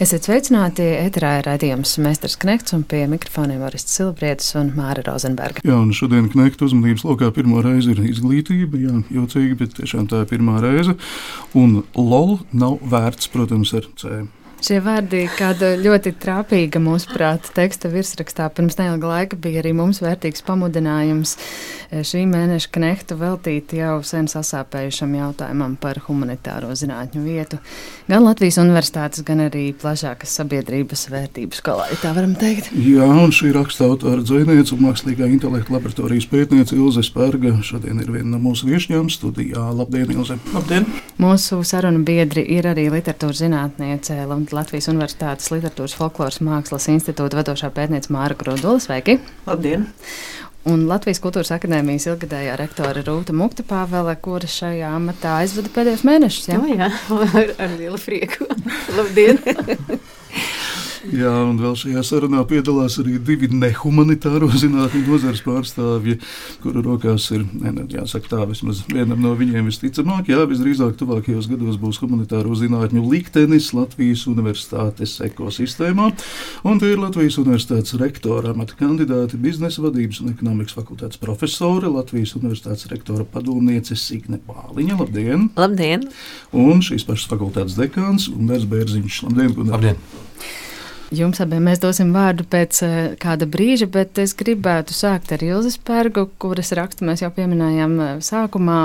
Esiet sveicināti, ēterā ir raidījums Meistars Knekts un pie mikrofoniem Arists Silbrietis un Māra Rozenberga. Jā, un šodien Knekta uzmanības lokā pirmo reizi ir izglītība, jā, jocīgi, bet tiešām tā ir pirmā reize. Un LOL nav vērts, protams, ar C. Šie vārdi, kāda ļoti trāpīga mūsuprāt teksta virsrakstā pirms neilga laika, bija arī mums vērtīgs pamudinājums eh, šī mēneša knehtu veltīt jau sen sasāpējušam jautājumam par humanitāro zinātņu vietu gan Latvijas universitātes, gan arī plašākas sabiedrības vērtību skolā, ja tā varam teikt. Jā, un šī raksta autora dzēniece un mākslīgā intelekta laboratorijas pētniece Ilze Spērga šodien ir viena no mūsu viešņām studijā. Labdien, Ilze! Labdien! Mūsu sarunu biedri ir arī literatūras zinātniece Latvijas Universitātes Literatūras folkloras mākslas institūta vadošā pētniece Māra Grudula. Sveiki! Labdien! Un Latvijas Kultūras Akadēmijas ilgadējā rektore Rūta Mukta Pāvele, kura šajā amatā aizvada pēdējos mēnešus. Jā, jā ar, ar lielu prieku. Labdien! Jā, un vēl šajā sarunā piedalās arī divi nehumanitāro zinātņu nozares pārstāvji, kuru rokās ir, ne, jāsaka tā, vismaz vienam no viņiem visticamāk, jā, visdrīzāk tuvākajos gados būs humanitāro zinātņu liktenis Latvijas universitātes ekosistēmā, un tie ir Latvijas universitātes rektora amata kandidāti, biznesa vadības un ekonomikas fakultātes profesore, Latvijas universitātes rektora padomniece Signe Bāliņa. Labdien! Labdien! Un šīs pašas fakultātes dekāns Gunārs Bērziņš. Labdien! Gunār. Labdien. Jums abiem mēs dosim vārdu pēc uh, kāda brīža, bet es gribētu sākt ar Ilzas Pērgu, kuras rakstu mēs jau pieminējām uh, sākumā.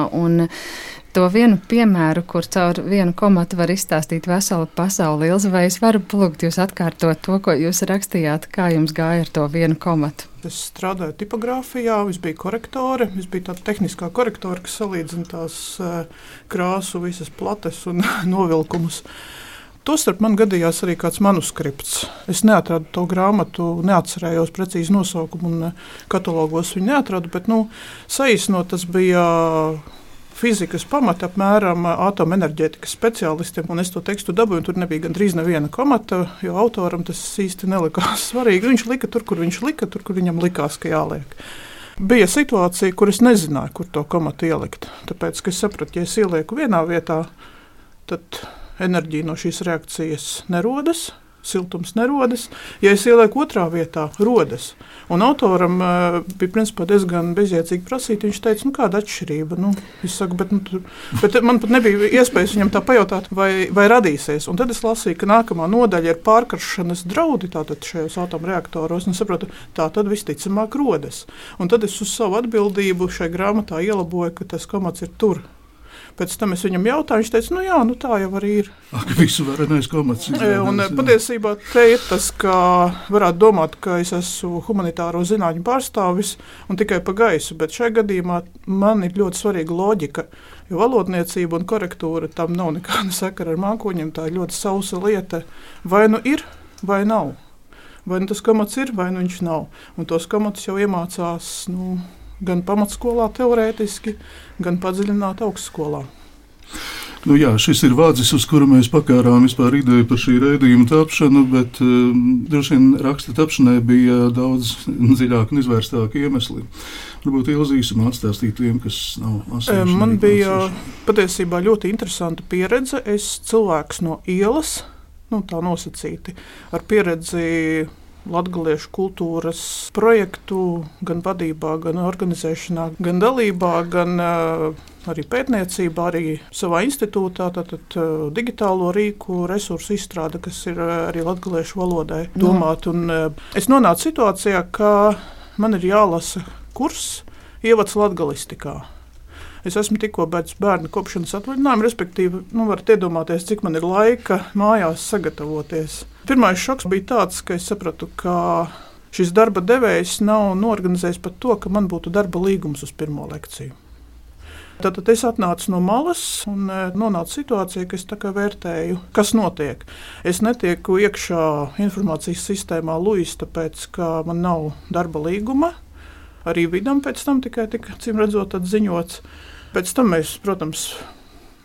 To vienu piemēru, kur caur vienu komatu var izstāstīt veselu pasauli, Ilza, vai es varu plūgt jūs atkārtot to, ko jūs rakstījāt, kā jums gāja ar to vienu komatu? Es strādāju tipogrāfijā, es biju korektore, es biju tāda tehniskā korektore, kas salīdzina tās uh, krāsu, visas plates un novilkumus. Uh, Tostarp man gadījās arī kāds manuskripts. Es neatradu to grāmatu, neatcerējos precīzi nosaukumu, un eh, katalogos viņu neatradu. Bet, nu, saīsinot, tas bija fizikas pamata apmēram atomenerģētikas speciālistiem, es to tekstu dabūju. Tur nebija gandrīz neviena komata, jo autoram tas īsti nelikās svarīgi. Viņš lika tur, kur viņš lika, tur, kur viņam likās, ka jāliek. Bija situācija, kur es nezināju, kur to komatu ielikt. Tāpēc es sapratu, ja es ielieku vienā vietā, tad enerģija no šīs reakcijas nerodas. Siltums nerodas. Ja es ielieku otrā vietā, rodas. Un autoram uh, bija principā, diezgan bezjēdzīgi prasīt. Viņš teica, nu, kāda atšķirība. Nu, es saku, bet, nu, tur, bet man pat nebija iespējas viņam tā pajautāt, vai, vai radīsies. Un tad es lasīju, ka nākamā nodaļa ir pārkaršanas draudi šajos atomreaktoros. Es saprotu, tā tad visticamāk rodas. Un tad es uz savu atbildību šai grāmatā ielaboju, ka tas komats ir tur Pēc tam es viņam jautāju, viņš teica, nu jā, nu tā jau arī ir. Ak, visu varenais komats. Un patiesībā te ir tas, ka varētu domāt, ka es esmu humanitāro zinātņu pārstāvis un tikai pa gaisu, bet šajā gadījumā man ir ļoti svarīga loģika, jo valodniecība un korektūra tam nav nekāda sakara ar mākoņiem, tā ir ļoti sausa lieta. Vai nu ir, vai nav. Vai nu tas komats ir, vai nu viņš nav. Un tos komatus jau iemācās. Nu, gan pamatskolā, teorētiski, gan padziļināti augstskolā. Nu jā, šis ir vārds, uz kuru mēs pakārām vispār ideju par šī raidījuma tapšanu, bet um, droši vien raksta tapšanai bija daudz dziļāki un izvērstāki iemesli. Varbūt ilzīsumā atstāstīt tiem, kas nav lasījuši. Man bija patiesībā ļoti interesanta pieredze. Es cilvēks no ielas, nu tā nosacīti, ar pieredzi latviešu kultūras projektu, gan vadībā, gan organizēšanā, gan dalībā, gan uh, arī pētniecībā, arī savā institūtā, tātad uh, digitālo rīku resursu izstrāde, kas ir uh, arī latviešu valodai domāta. Es nonācu situācijā, ka man ir jālasa kurs ievads latgalistikā. Es esmu tikko beidzis bērnu kopšanas atvaļinājumu, respektīvi, nu, varat iedomāties, cik man ir laika mājās sagatavoties. Pirmais šoks bija tāds, ka es sapratu, ka šis darba devējs nav norganizējis pat to, ka man būtu darba līgums uz pirmo lekciju. Tad, es atnācu no malas un e, nonācu situācijā, ka es vērtēju, kas notiek. Es netieku iekšā informācijas sistēmā Luis, tāpēc, ka man nav darba līguma. Arī vidam pēc tam tikai tika, cīm redzot, ziņots. Pēc tam mēs, protams,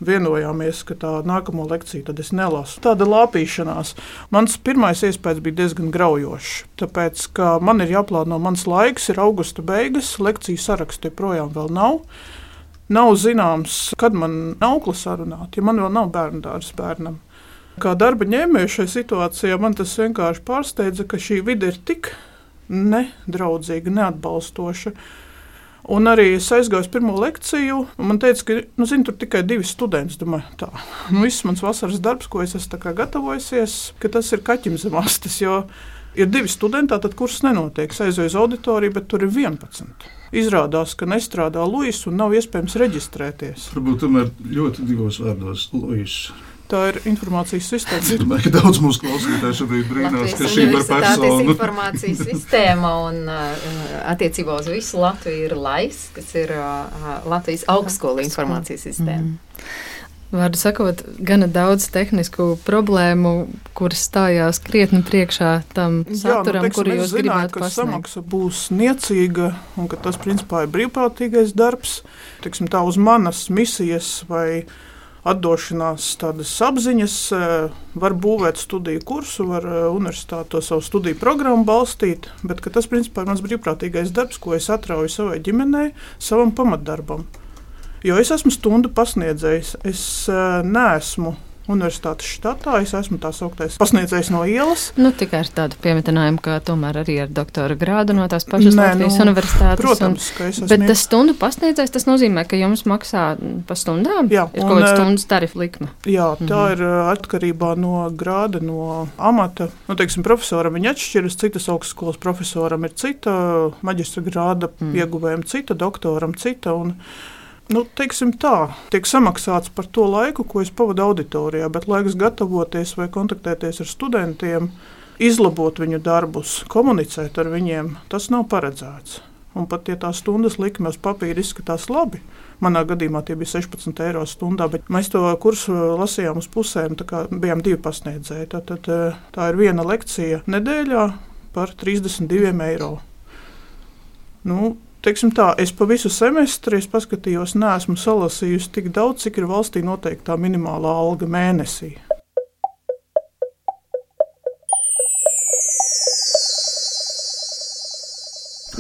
vienojāmies, ka tā nākamo lekciju tad es nelasu. Tāda lāpīšanās. Mans pirmais iespējas bija diezgan graujošs. Tāpēc, ka man ir jāplāno mans laiks, ir augusta beigas, lekciju sarakstu joprojām vēl nav. Nav zināms, kad man aukla sarunāt, ja man vēl nav bērnu dārza bērnam. Kā darba ņēmēju šajā situācijā man tas vienkārši pārsteidza, ka šī vide ir tik nedraudzīga, neatbalstoša. Un arī es aizgāju uz pirmo lekciju, un man teica, ka nu, zin, tur tikai divi studenti. Domāju, tā nu, viss mans vasaras darbs, ko es esmu gatavojusies, ka tas ir kaķim zem astes. Jo ir divi studenti, tad kurs nenotiek. Es aizēju uz auditoriju, bet tur ir 11. Izrādās, ka nestrādā Luis un nav iespējams reģistrēties. Varbūt tomēr ļoti divos vārdos Luis. Tā ir informācijas sistēma. Es domāju, ka daudz mūsu klausītāju šobrīd brīnās, ka šī ir persona. informācijas sistēma un uh, attiecībā uz visu Latviju ir LAIS, kas ir uh, Latvijas augstskola informācijas sistēma. Mm. Vārdu sakot, gana daudz tehnisku problēmu, kuras stājās krietni priekšā tam saturam, Jā, nu, kuru jūs gribētu ka pasniegt. samaksa būs niecīga un ka tas principā ir brīvprātīgais darbs. Tiksim, tā uz manas misijas vai atdošanās tādas apziņas, eh, var būvēt studiju kursu, var eh, universitāti to savu studiju programmu balstīt, bet tas principā ir mans brīvprātīgais darbs, ko es atrauju savai ģimenei, savam pamatdarbam. Jo es esmu stundu pasniedzējs, es uh, neesmu universitātes štatā. Es esmu tā sauktais pasniedzējs no ielas. Nu, tikai ar tādu piemetinājumu, ka tomēr arī ar doktora grādu no tās pašas Nē, Latvijas nu, universitātes. Protams, ka es un, esmu. bet tas stundu pasniedzējs, tas nozīmē, ka jums maksā pa stundām? Jā, ir un, kaut kāda eh, stundas tarifa likme. Jā, tā Mhm. ir uh, atkarībā no grāda, no amata. Nu, teiksim, profesoram viņa atšķiras, citas augstskolas profesoram ir cita, maģistra grāda Mm. ieguvējiem cita, doktoram cita. Un, Nu, teiksim tā, tiek samaksāts par to laiku, ko es pavadu auditorijā, bet laiks gatavoties vai kontaktēties ar studentiem, izlabot viņu darbus, komunicēt ar viņiem, tas nav paredzēts. Un pat ja tās stundas likme uz papīra izskatās labi, manā gadījumā tie bija 16 eiro stundā, bet mēs to kursu lasījām uz pusēm, tā kā bijām divi pasniedzēji. Tad, tad eh, tā ir viena lekcija nedēļā par 32 eiro. Nu, Teiksim tā, es pa visu semestri es paskatījos, neesmu salasījusi tik daudz, cik ir valstī noteiktā minimālā alga mēnesī.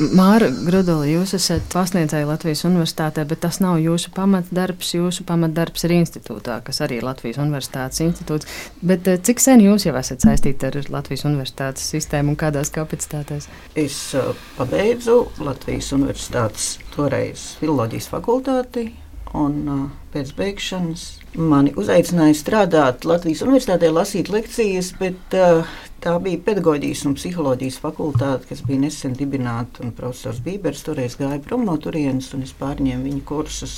Māra Grudoli, jūs esat pasniedzēja Latvijas universitātē, bet tas nav jūsu pamatdarbs. Jūsu pamatdarbs ir institūtā, kas arī ir Latvijas universitātes institūts. Bet eh, cik sen jūs jau esat saistīti ar Latvijas universitātes sistēmu un kādās kapacitātēs? Es uh, pabeidzu Latvijas Universitātes toreiz filozofijas fakultāti. Un, uh, pēc beigšanas mani uzaicināja strādāt Latvijas Universitātē, lasīt lekcijas, bet uh, tā bija pedagoģijas un psiholoģijas fakultāte, kas bija nesen dibināta. Profesors Bībers toreiz gāja prom no turienes, un es pārņēmu viņa kursus.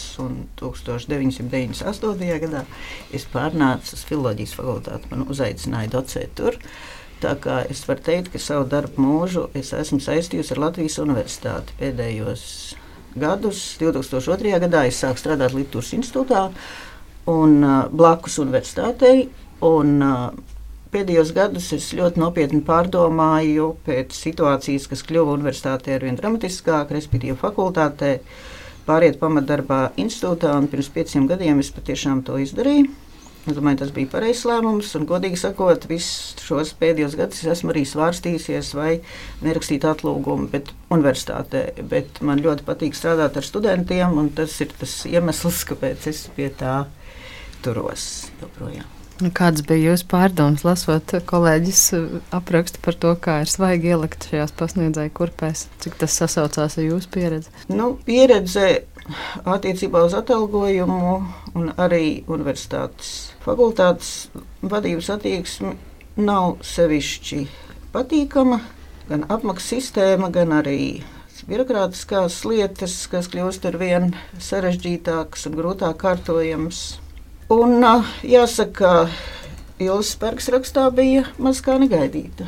1998. gadā es pārnācu uz filozofijas fakultāti, man uzaicināja docēt tur. Tā kā es varu teikt, ka savu darbu mūžu es esmu saistījusi ar Latvijas Universitāti pēdējos gadus. 2002. gadā es sāku strādāt Latvijas institūtā un uh, blakus universitātei. Un, uh, pēdējos gados es ļoti nopietni pārdomāju pēc situācijas, kas kļuva universitātē ar vien dramatiskāk, respektīvi fakultātē, pāriet pamatdarbā institūtā. Pirms pieciem gadiem es patiešām to izdarīju. Es domāju, tas bija pareizs lēmums. Un, godīgi sakot, visus šos pēdējos gadus es esmu arī svārstījusies, vai nerakstīt atlūgumu bet universitātē. Bet man ļoti patīk strādāt ar studentiem, un tas ir tas iemesls, kāpēc es pie tā turos joprojām. Nu, Kādas bija jūsu pārdomas, lasot kolēģis eh, aprakstu par to, kā ir svaigi ielikt šajās pasniedzēju kurpēs? Cik tas sasaucās ar jūsu pieredzi? Nu, pieredze attiecībā uz atalgojumu un arī universitātes fakultātes vadības attieksme nav sevišķi patīkama. Gan apmaksas sistēma, gan arī birokrātiskās lietas, kas kļūst ar vien sarežģītākas un grūtāk kārtojamas. Un jāsaka, Ilgas Spērks rakstā bija maz kā negaidīta.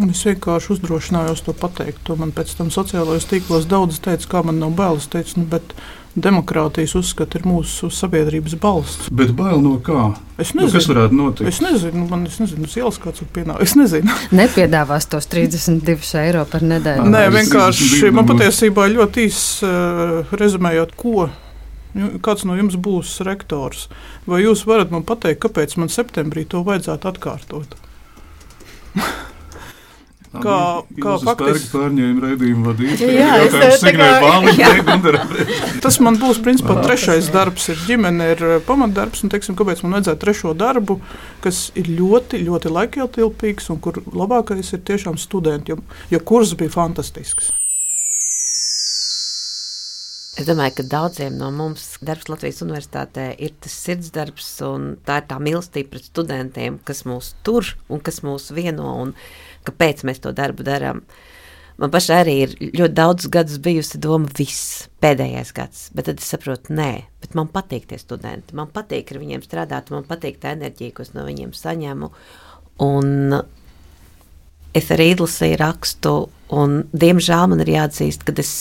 Un es vienkārši uzdrošinājos to pateikt. To man pēc tam sociālajos tīklos daudz teica, kā man nav bailes. Teicu, nu, bet demokrātijas uzskata ir mūsu sabiedrības balsts. Bet bail no kā? Es Nu, kas nezinu, varētu notikt? es nezinu, man es nezinu, uz ielas kāds var pienākt. Es nezinu. Nepiedāvās tos 32 eiro par nedēļu. Nē, vienkārši nezinu, man patiesībā ļoti īsi uh, rezumējot, ko Nu, kāds no jums būs rektors? Vai jūs varat man pateikt, kāpēc man septembrī to vajadzētu atkārtot? Kā, kā faktiski pārņēma raidījumu vadītāju? Jā, es tā kā. Tas man būs, principā, trešais darbs. Ir ģimene, ir pamatdarbs, un, teiksim, kāpēc man vajadzētu trešo darbu, kas ir ļoti, ļoti laikietilpīgs, un kur labākais ir tiešām studenti, jo, jo kurs bija fantastisks. Es domāju, ka daudziem no mums darbs Latvijas universitātē ir tas sirdsdarbs, un tā ir tā mīlestība pret studentiem, kas mūs tur un kas mūs vieno. Un, kāpēc mēs to darbu darām. Man pašai arī ir ļoti daudz gadus bijusi doma, viss pēdējais gads, bet tad es saprotu, nē, bet man patīk tie studenti. Man patīk ar viņiem strādāt, man patīk tā enerģija, ko es no viņiem saņemu. Un es arī izlasīju rakstu, un diemžēl man ir jāatzīst, ka es,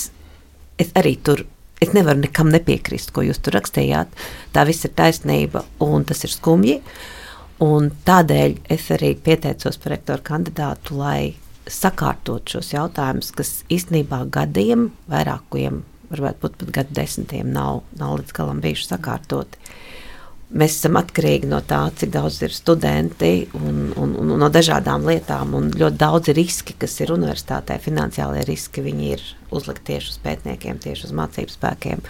es arī tur. Es nevaru nekam nepiekrist, ko jūs tur rakstījāt. Tā viss ir taisnība, un tas ir skumji. Uh, Un tādēļ es arī pieteicos par rektoru kandidātu, lai sakārtot šos jautājumus, kas īstenībā gadiem, vairākiem, varbūt pat, pat gadu desmitiem, nav, nav līdz galam bijuši sakārtoti. Mēs esam atkarīgi no tā, cik daudz ir studenti un, un, un no dažādām lietām. Ļoti daudz riski, kas ir universitātē, finansiālie riski. Viņi ir uzlikti tieši uz pētniekiem, tieši uz mācību spēkiem.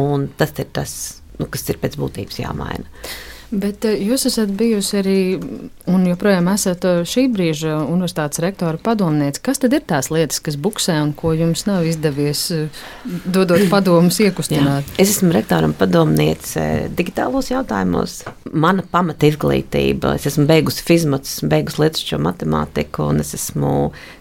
Un tas ir tas, nu, kas ir pēc būtības jāmaina. Bet eh, jūs esat bijusi arī un joprojām esat eh, šī brīža universitātes rektora padomniece. Kas tad ir tās lietas, kas buksē un ko jums nav izdevies eh, dodot padomus iekustināt? Jā. Es esmu rektoram padomniece digitālos jautājumos. Mana pamata izglītība, es esmu beigusi fizmats, beigusi lietušķo matemātiku un es esmu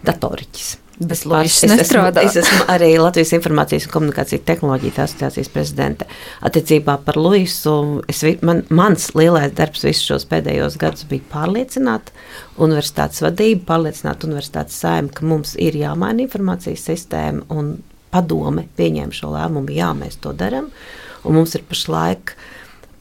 datoriķis. Bez loģijas es, esmu, es esmu arī Latvijas Informācijas un komunikāciju tehnoloģiju asociācijas prezidente. Attiecībā par Luisu, es, man, mans lielais darbs visus šos pēdējos gadus bija pārliecināt universitātes vadību, pārliecināt universitātes sēmu, ka mums ir jāmaina informācijas sistēma un padome pieņēma šo lēmumu, jā, mēs to darām. Un mums ir pašlaik uh,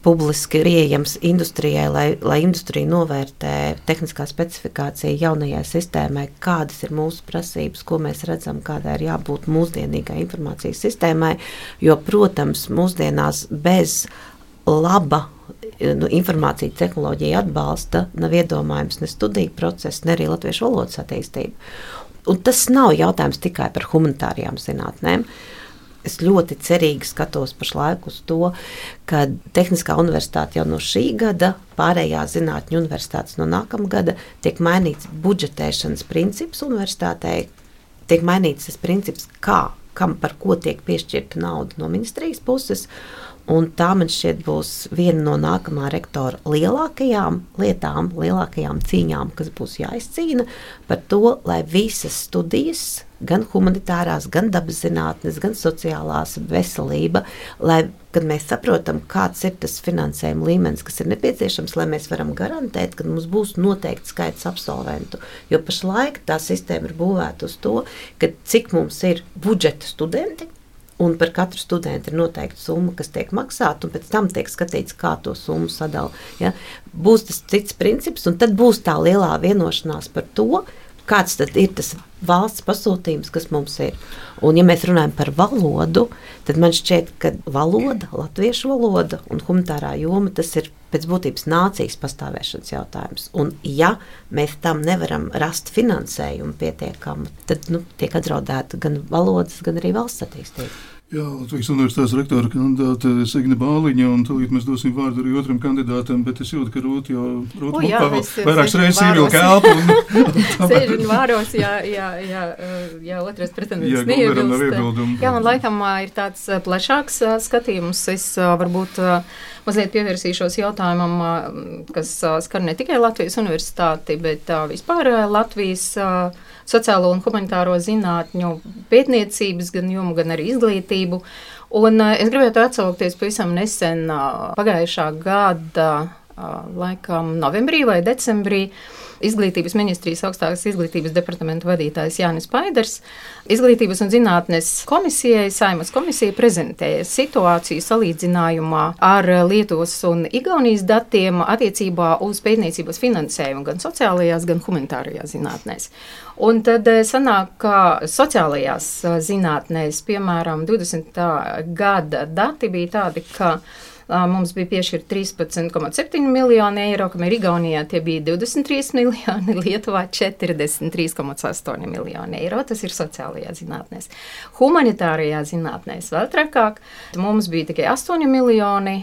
publiski pieejams industrijai, lai, lai industrija novērtē tehniskā specifikācija jaunajai sistēmai, kādas ir mūsu prasības, ko mēs redzam, kādai ir jābūt mūsdienīgai informācijas sistēmai. Jo, protams, mūsdienās bez laba nu, informācija tehnoloģija atbalsta nav iedomājams ne studiju process, ne arī latviešu valodas attīstība. Un tas nav jautājums tikai par humanitārajām zinātnēm. Uh, es ļoti cerīgi skatos pašlaik uz to, ka Tehniskā universitāte jau no šī gada, pārējās zinātņu universitātes no nākamā gada, tiek mainīts budžetēšanas princips universitātei, tiek mainīts tas princips, kā, kam par ko tiek piešķirta nauda no ministrijas puses. Un tā man šķiet būs viena no nākamā rektora lielākajām lietām, lielākajām cīņām, kas būs jāizcīna par to, lai visas studijas gan humanitārās, gan dabas zinātnes, gan sociālās veselība, lai, kad mēs saprotam, kāds ir tas finansējuma līmenis, kas ir nepieciešams, lai mēs varam garantēt, ka mums būs noteikts skaits absolventu. Jo pašlaik tā sistēma ir būvēta uz to, ka cik mums ir budžeta studenti, Un par katru studentu ir noteikta summa, kas tiek maksāta, un pēc tam tiek skatīts, kā to summu sadalīt. Ja? Būs tas cits princips, un tad būs tā lielā vienošanās par to, kāds tad ir tas valsts pasūtījums, kas mums ir. Un, ja mēs runājam par valodu, tad man šķiet, ka valoda, latviešu valoda un humanitārā joma tas ir pēc būtības nācijas pastāvēšanas jautājums. Un, ja mēs tam nevaram rast finansējumu pietiekamu, tad nu, tiek apdraudēta gan valodas, gan arī valsts attīstība. Jā, Latvijas Universitātes rektora kandidāte Signe Bāliņa, un tūlīt mēs dosim vārdu arī otram kandidātam, bet es jūtu, ka Rūta jau Rūta o, jā, vēl vairākas reizes ievilka elpu. Sēžu vāros, jā, jā, jā, jā otrais pretendents neiebilst. Jā, un laikam ir tāds plašāks skatījums. Es varbūt mazliet pievērsīšos jautājumam, kas skar ne tikai Latvijas universitāti, bet vispār Latvijas sociālo un humanitāro zinātņu pētniecības gan jomu, gan arī izglītību. Un es gribētu atsaukties pavisam nesen pagājušā gada laikam novembrī vai decembrī izglītības ministrijas augstākās izglītības departamenta vadītājs Jānis Paiders. Izglītības un zinātnes komisijai, Saimas komisija prezentēja situāciju salīdzinājumā ar Lietuvas un Igaunijas datiem attiecībā uz pētniecības finansējumu gan sociālajās, gan humanitārajās zinātnēs. Un tad eh, sanāk, ka sociālajās eh, zinātnēs, piemēram, 20. gada dati bija tādi, ka Mums bija piešķirta 13,7 miljoni eiro, kamēr Igaunijā tie bija 23 miljoni, Lietuvā 43,8 miljoni eiro. Tas ir sociālajā zinātnē. Humanitārajā zinātnē vēl trakāk. Mums bija tikai 8 miljoni,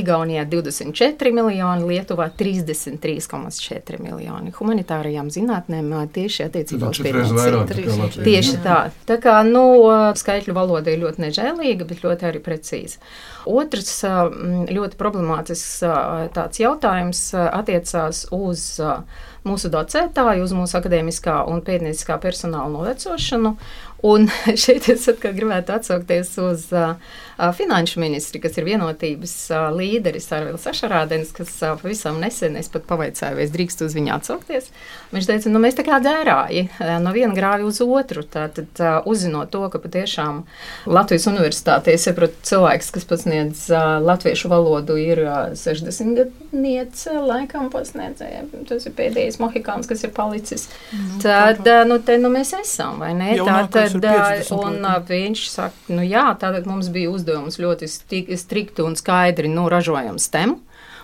Igaunijā 24 miljoni, Lietuvā 33,4 miljoni. Humanitārajām zinātnēm tieši attiecībā uz pētniecību. Tieši tā. Tā kā nu, skaitļu valoda ir ļoti nežēlīga, bet ļoti arī precīza. Otrs ļoti problemātisks tāds jautājums attiecās uz mūsu docētāju, uz mūsu akadēmiskā un pētnieciskā personāla novecošanu. Un šeit es atkal gribētu atsaukties uz uh, finanšu ministri, kas ir vienotības uh, līderis Arvils Ašarādens, kas uh, pavisam nesen es pat pavaicāju, vai es drīkstu uz viņu atsaukties. Viņš teica, nu mēs tā kā dzērāji uh, no viena grāvja uz otru, tātad uh, uzzinot to, ka patiešām Latvijas universitātē, es saprotu, cilvēks, kas pasniedz uh, latviešu valodu, ir uh, 60 gadniece laikam pasniedzēja. Tas ir pēdējais mohikāns, kas ir palicis. Nu, tad, uh, nu, te nu mēs esam, vai ne? Tātad, tad, un viņš saka, nu jā, tātad mums bija uzdevums ļoti strikti un skaidri, nu, ražojam stemu.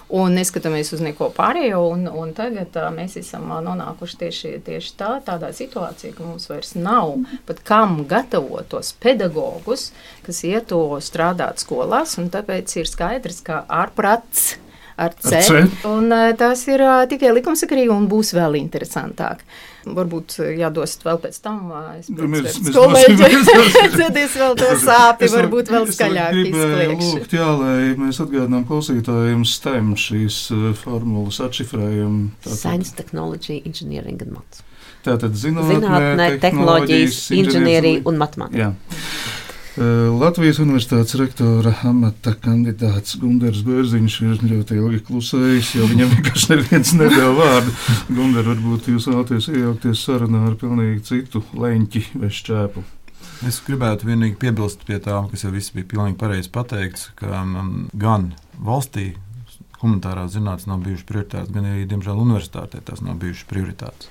Un neskatāmies uz neko pārējo, un, un tagad uh, mēs esam nonākuši tieši, tieši tā, tādā situācijā, ka mums vairs nav pat kam gatavot tos pedagogus, kas ieto strādāt skolās, un tāpēc ir skaidrs, ka ārprats ar C. Ar C. Un, uh, tas ir uh, tikai likumsakarīgi un būs vēl interesantāk. Varbūt jādos vēl pēc tam. Es mēs dzirdēsim vēl to sāpi, varbūt vēl skaļāk lūgt, jā, lai mēs atgādinām klausītājiem STEM šīs formulas atšifrējam. Science, Technology, Engineering and Maths. Tātad zinātnē, zinātnē tehnoloģijas, inženierija un matemātika. Eh, Latvijas Universitātes rektora amata kandidāts Gunārs Bērziņš ir ļoti ilgi klusējis, jo viņam vienkārši neviens nedēļa vārdu. Gunārs, varbūt jūs vēlaties iejaukties sarunā ar pilnīgi citu leņķi vai šķēpu. Es gribētu vienīgi piebilst pie tā, kas jau viss bija pilnīgi pareizi pateikts, ka um, gan valstī humanitārās zinātnes nav bijušas prioritātes, gan arī, diemžēl, universitātē tās nav bijušas prioritātes.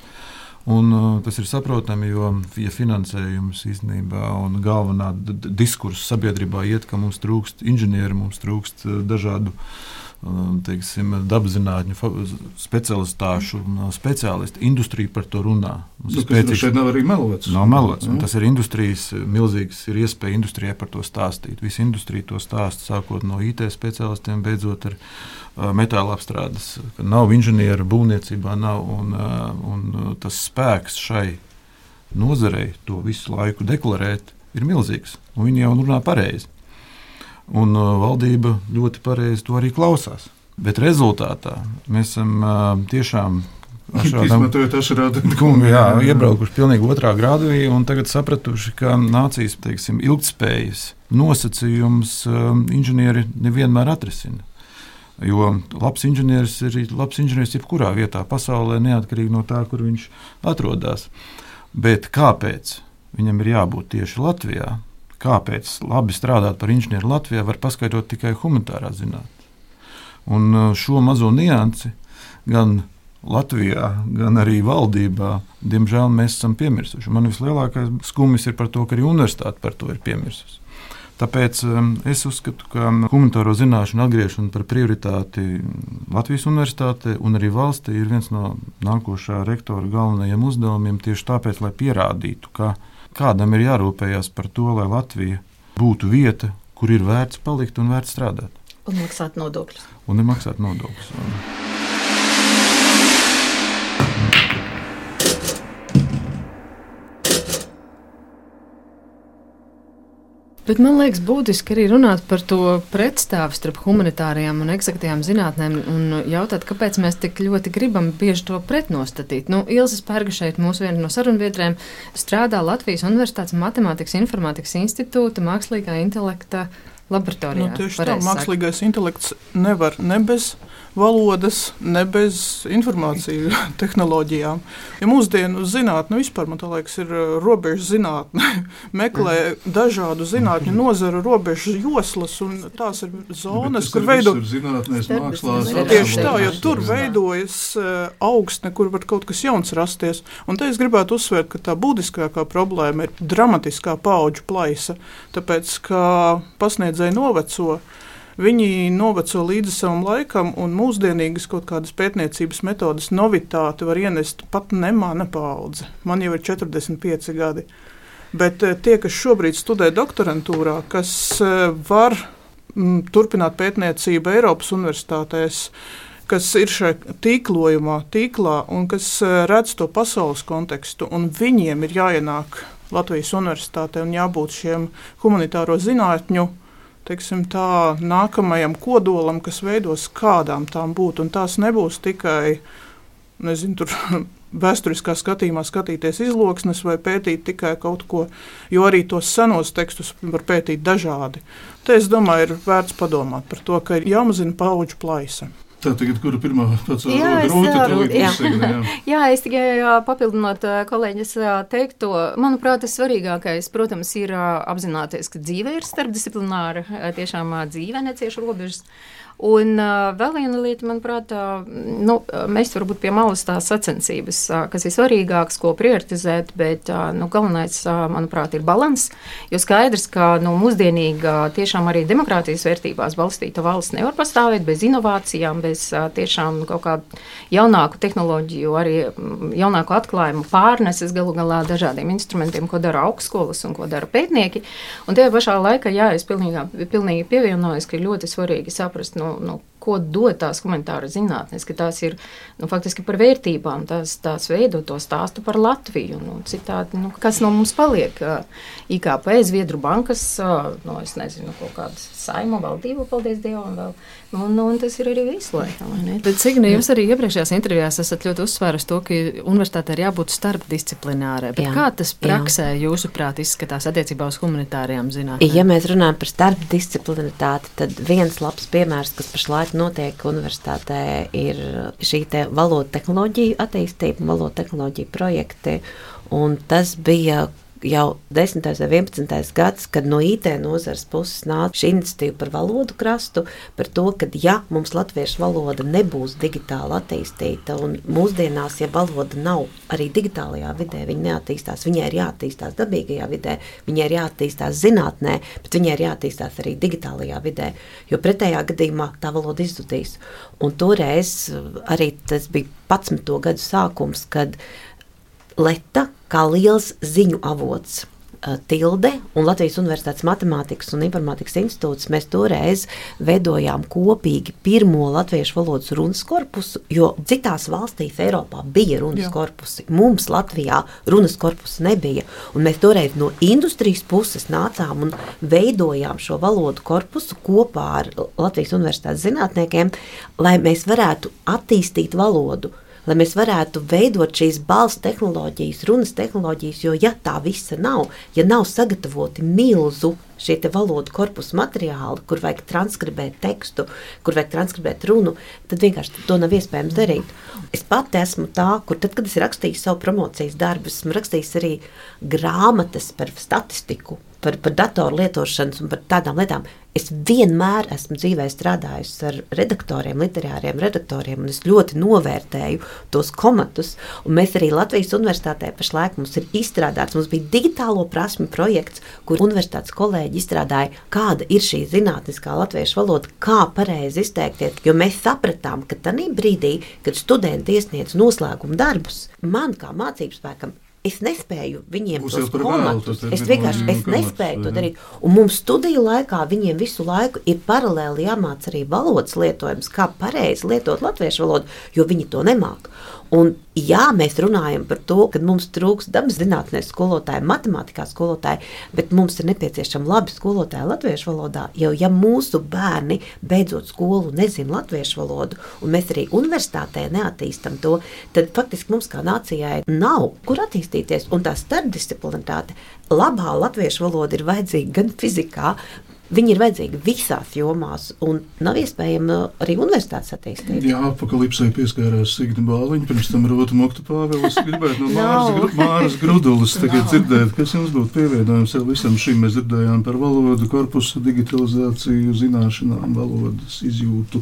Un, uh, tas ir saprotami, jo ja finansējums īstenībā un galvenā diskursa sabiedrībā iet, ka mums trūkst inženieru, mums trūkst uh, dažādu teiksim, dabzinātņu speciālistāšu speciālisti. Industrija par to runā. Tas spēcīgs... šeit nav arī melots. Nav melots. Tas ir industrijas milzīgs, ir iespēja industrijai par to stāstīt. Visa industrija to stāsta, sākot no IT speciālistiem, beidzot ar metāla apstrādes, nav inženieru būvniecībā, nav, un, un tas spēks šai nozarei to visu laiku deklarēt ir milzīgs. Viņi jau runā pareizi. Un valdība ļoti pareizi to arī klausās. Bet rezultātā mēs esam tiešām Izmantojot ašarādu kungu, jā, iebraukuši pilnīgi otrā grādī un tagad sapratuši, ka nācijas teiksim, ilgtspējas nosacījums inženieri nevienmēr atrisina. Jo labs inženieris ir labs inženieris jebkurā vietā pasaulē, neatkarīgi no tā, kur viņš atrodas. Bet kāpēc viņam ir jābūt tieši Latvijā? Kāpēc labi strādāt par inženieri Latvijā var paskaidrot tikai humanitārā zinātnē? Un uh, šo mazo niansi gan Latvijā, gan arī valdībā, diemžēl, mēs esam piemirsuši. Man vislielākais skumjas ir par to, ka arī universitāte par to ir piemirsusi. Tāpēc um, es uzskatu, ka humanitāro zināšanu atgriešana par prioritāti Latvijas universitātē un arī valstī ir viens no nākošā rektora galvenajiem uzdevumiem. Tieši tāpēc, lai pierādītu, ka kādam ir jārūpējas par to, lai Latvija būtu vieta, kur ir vērts palikt un vērts strādāt. Un maksāt nodokļus. Un nemaksāt nodokļus. Bet man liekas, būtiski arī runāt par to pretstāvu starp humanitārajām un eksaktajām zinātnēm un jautāt, kāpēc mēs tik ļoti gribam bieži to pretnostatīt. Nu, Ilza Spērga šeit, mūsu viena no sarunbiedrēm, strādā Latvijas Universitātes Matemātikas Informātikas institūta mākslīgā intelekta laboratorijā. Nu, tieši tā, mākslīgais intelekts nevar ne bez valodas, ne bez informāciju tehnoloģijām. Ja mūsdienu zinātne vispār, man liekas, ir uh, robežu zinātne, meklē dažādu zinātņu nozaru robežu joslas, un tās ir zonas, kur veidojas zinātnēs, mākslās. Tieši tā, jo tur veidojas uh, augstne, kur var kaut kas jauns rasties. Un te es gribētu uzsvērt, ka tā būtiskākā problēma ir dramatiskā paudžu plaisa, tāpēc, ka pasniedzēji noveco. Viņi noveco līdzi savam laikam, un mūsdienīgas kaut kādas pētniecības metodas novitāti var ienest pat ne mana paudze. Man jau ir 45 gadi. Bet eh, tie, kas šobrīd studē doktorantūrā, kas eh, var m, mm, turpināt pētniecību Eiropas universitātēs, kas ir šajā tīklojumā, tīklā un kas eh, redz to pasaules kontekstu, un viņiem ir jāienāk Latvijas universitātē un jābūt šiem humanitāro zinātņu teiksim, tā, nākamajam kodolam, kas veidos, kādām tām būtu. Tās nebūs tikai nezinu, tur, vēsturiskā skatījumā skatīties izloksnes vai pētīt tikai kaut ko, jo arī tos senos tekstus var pētīt dažādi. Te es domāju, ir vērts padomāt par to, ka ir jāmazina paudžu plaisa. Tā tagad, kura pirmā pacēla grūti, jā. Uzsegna, jā. jā, es tikai papildinot kolēģis teikto, manuprāt, tas svarīgākais, protams, ir apzināties, ka dzīve ir starpdisciplināra, tiešām dzīve necieš robežas. Un vēl viena lieta, manuprāt, nu, mēs varbūt pie malas tās sacensības, kas ir svarīgākas, ko prioritizēt, bet nu, galvenais, manuprāt, ir balans. Jo skaidrs, ka nu, mūsdienīga tiešām arī demokrātijas vērtībās balstīta valsts nevar pastāvēt bez inovācijām, bez tiešām kaut kādu jaunāku tehnoloģiju, arī jaunāku atklājumu pārneses galu galā dažādiem instrumentiem, ko dara augstskolas un ko dara pētnieki. Un tajā pašā laikā, jā, es pilnīgi, pilnīgi pievienojos, ka ir ļoti svarīgi saprast, nu, nu, ko dod tās komentāra zinātnes, ka tās ir nu, faktiski par vērtībām, tās, tās veido to stāstu par Latviju. Nu, citādi, nu, kas no mums paliek? IKP, Zviedru bankas, no, es nezinu, kaut kāda saima valdība, paldies Dievam, vēl. Nu, nu, un tas ir arī visu laiku. Bet, Signe, jūs arī iepriekšējās intervijās esat ļoti uzsvērusi to, ka universitātē ir jābūt starpdisciplinārai. Kā tas praksē, jā. jūsuprāt, izskatās attiecībā uz humanitārajām zinātnēm? Ja mēs runājam par starpdisciplinaritāti, tad viens labs piemērs, kas pašlaik notiek universitātē, ir šī te valodu tehnoloģiju attīstība, valodu tehnoloģiju projekti. Un tas bija jau 10. vai 11. gads, kad no IT nozares puses nāca šī iniciatīva par valodu krastu, par to, ka ja mums latviešu valoda nebūs digitāli attīstīta, un mūsdienās, ja valoda nav arī digitālajā vidē, viņa neattīstās, viņai ir jāattīstās dabīgajā vidē, viņai ir jāattīstās zinātnē, bet viņai ir jāattīstās arī digitālajā vidē, jo pretējā gadījumā tā valoda izzudīs. Un toreiz arī tas bija 11. gadu sākums, kad Leta kā liels ziņu avots. Tilde un Latvijas Universitātes Matemātikas un Informātikas institūts mēs toreiz veidojām kopīgi pirmo latviešu valodas runas korpusu, jo citās valstīs Eiropā bija runas Jā. korpusi. Mums Latvijā runas korpusa nebija. Un mēs toreiz no industrijas puses nācām un veidojām šo valodu korpusu kopā ar Latvijas Universitātes zinātniekiem, lai mēs varētu attīstīt valodu lai mēs varētu veidot šīs balss tehnoloģijas, runas tehnoloģijas, jo ja tā visa nav, ja nav sagatavoti milzu šie valodu korpusu materiāli, kur vajag transkribēt tekstu, kur vajag transkribēt runu, tad vienkārši to nav iespējams darīt. Es pati esmu tā, kur tad, kad es rakstīju savu promocijas darbu, esmu rakstījis arī grāmatas par statistiku, par, par datoru lietošanas un par tādām lietām. Es vienmēr esmu dzīvē strādājusi ar redaktoriem, literāriem redaktoriem, un es ļoti novērtēju tos komatus. Mēs arī Latvijas Universitātē pašlaik mums ir izstrādāts, mums bija digitālo prasmu projekts, kur universitātes kolēģi izstrādāja, kāda ir šī zinātniskā latviešu valoda, kā pareizi izteikties. Jo mēs sapratām, ka tajā brīdī, kad studenti iesniedz noslēguma darbus, man kā mācību spēkam es nespēju viņiem to izdarīt. Es vienkārši es nespēju to darīt. Un mums studiju laikā viņiem visu laiku ir paralēli jāmācās arī valodas lietojums, kā pareizi lietot latviešu valodu, jo viņi to nemāķi. Un, jā, mēs runājam par to, ka mums trūks dabas zinātnēs skolotāji, matemātikā skolotāji, bet mums ir nepieciešami labi skolotāji latviešu valodā. Jo, ja mūsu bērni beidzot skolu nezina latviešu valodu, un mēs arī universitātē neattīstam to, tad faktiski mums kā nācijai nav kur attīstīties. Un tā starpdisciplinaritāte, labā latviešu valoda ir vajadzīga gan fizikā, Viņi ir vajadzīgi visās jomās, un nav iespējama arī universitātes attīstība. Jā, apakalipsē pieskārās Signa Bāliņa, pirms tam Rota Mokta Pāvēlis. Gribētu no Māras, Māras Grudulas tagad dzirdēt, kas jums būtu pievienojums jau visam šim. Mēs dzirdējām par valodu, korpusu digitalizāciju, zināšanām, valodas izjūtu.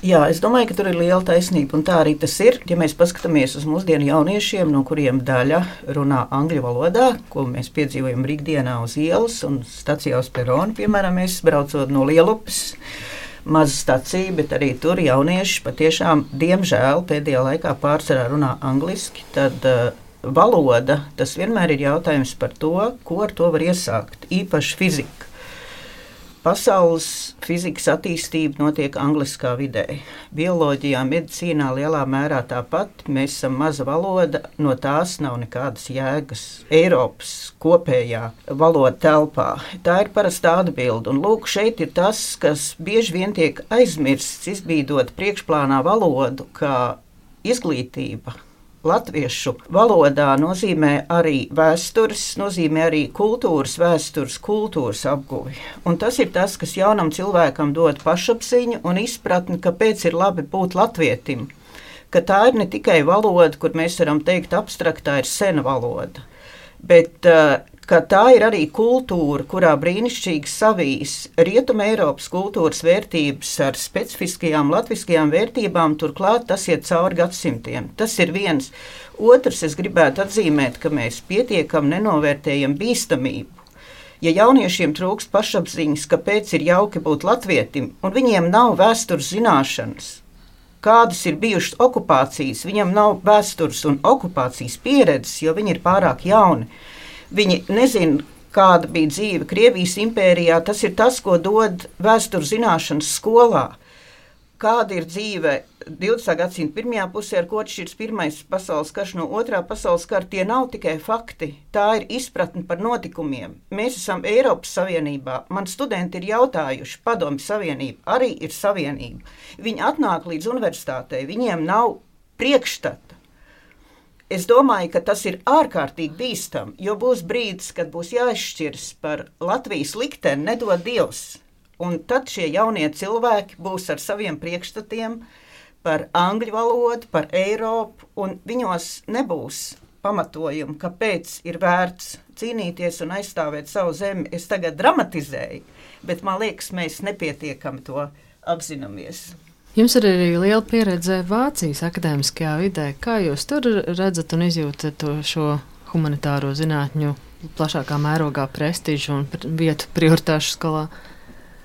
Jā, es domāju, ka tur ir liela taisnība, un tā arī tas ir. Ja mēs paskatāmies uz mūsdienu jauniešiem, no kuriem daļa runā angļu valodā, ko mēs piedzīvojam brīvdienā uz ielas un stācijā uz peronu, piemēram, braucot no Lielupas. Maza stācija, bet arī tur jaunieši patiešām, diemžēl, pēdējā laikā pārsvarā runā angliski. Tad, uh, Valoda tas vienmēr ir jautājums par to, ko ar to var iesākt. Īpaši fizika. Pasaules fizikas attīstība notiek angliskā vidē. Bioloģijā, medicīnā lielā mērā tāpat. Mēs esam maza valoda, no tās nav nekādas jēgas Eiropas kopējā valoda telpā. Tā ir parasta atbilde. Un lūk, šeit ir tas, kas bieži vien tiek aizmirsts, izbīdot priekšplānā valodu kā izglītība latviešu valodā nozīmē arī vēstures, nozīmē arī kultūras, vēstures, kultūras apguvi. Un tas ir tas, kas jaunam cilvēkam dod pašapziņu un izpratni, kāpēc ir labi būt latvietim. Ka tā ir ne tikai valoda, kur mēs varam teikt, abstraktā ir sena valoda, bet uh, ka tā ir arī kultūra, kurā brīnišķīgi savijas rietuma Eiropas kultūras vērtības ar specifiskajām latviskajām vērtībām, turklāt tas iet cauri gadsimtiem. Tas ir viens. Otrs, es gribētu atzīmēt, ka mēs pietiekami nenovērtējam bīstamību. Ja jauniešiem trūkst pašapziņas, kāpēc ir jauki būt latvietim, un viņiem nav vēstures zināšanas, kādas ir bijušas okupācijas, viņam nav vēstures un okupācijas pieredzes, jo viņi ir pārāk jauni. Viņi nezina, kāda bija dzīve Krievijas impērijā. Tas ir tas, ko dod vēstures zināšanas skolā. Kāda ir dzīve 20. gadsimta pirmajā pusē, ar ko atšķiras Pirmais pasaules karš no Otrā pasaules kara? Tie nav tikai fakti, tā ir izpratne par notikumiem. Mēs esam Eiropas Savienībā. Man studenti ir jautājuši, Padomju Savienība arī ir savienība. Viņi atnāk līdz universitātei, viņiem nav priekšstata Es domāju, ka tas ir ārkārtīgi bīstami, jo būs brīdis, kad būs jāizšķiras par Latvijas likteni, nedod Dievs. Un tad šie jaunie cilvēki būs ar saviem priekšstatiem par angļu valodu, par Eiropu, un viņos nebūs pamatojumu, kāpēc ir vērts cīnīties un aizstāvēt savu zemi. Es tagad dramatizēju, bet man liekas, mēs nepietiekami to apzināmies. Jums ir arī liela pieredze Vācijas akadēmiskajā vidē. Kā jūs tur redzat un izjūtat to šo humanitāro zinātņu plašākā mērogā prestižu un vietu prioritāšu skalā?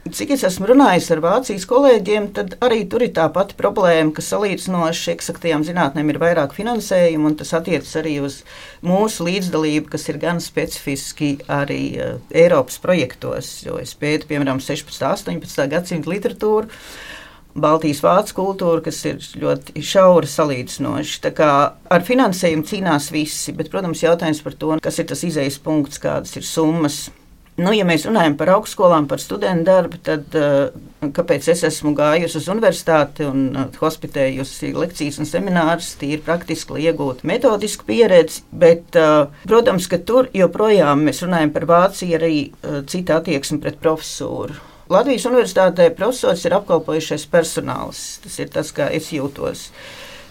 Cik es esmu runājis ar Vācijas kolēģiem, tad arī tur ir tā pati problēma, ka salīdzinoši eksaktajām zinātnēm ir vairāk finansējuma, un tas attiecas arī uz mūsu līdzdalību, kas ir gan specifiski arī uh, Eiropas projektos, jo es pētu, piemēram, 16. un 18. gadsimta literatūru. Baltijas vācu kultūra, kas ir ļoti šaura salīdzinoši. Ar finansējumu cīnās visi, bet, protams, jautājums par to, kas ir tas izējas punkts, kādas ir summas. Nu, ja mēs runājam par augstskolām, par studentu darbu, tad uh, kāpēc es esmu gājusi uz universitāti un uh, hospitējusi lekcijas un seminārus, tīri praktiski, lai iegūtu metodisku pieredzi. Bet, uh, protams, ka tur joprojām mēs runājam par Vāciju, arī cita attieksme pret profesūru. Latvijas universitātē profesors ir apkalpojušais personāls. Tas ir tas, kā es jūtos.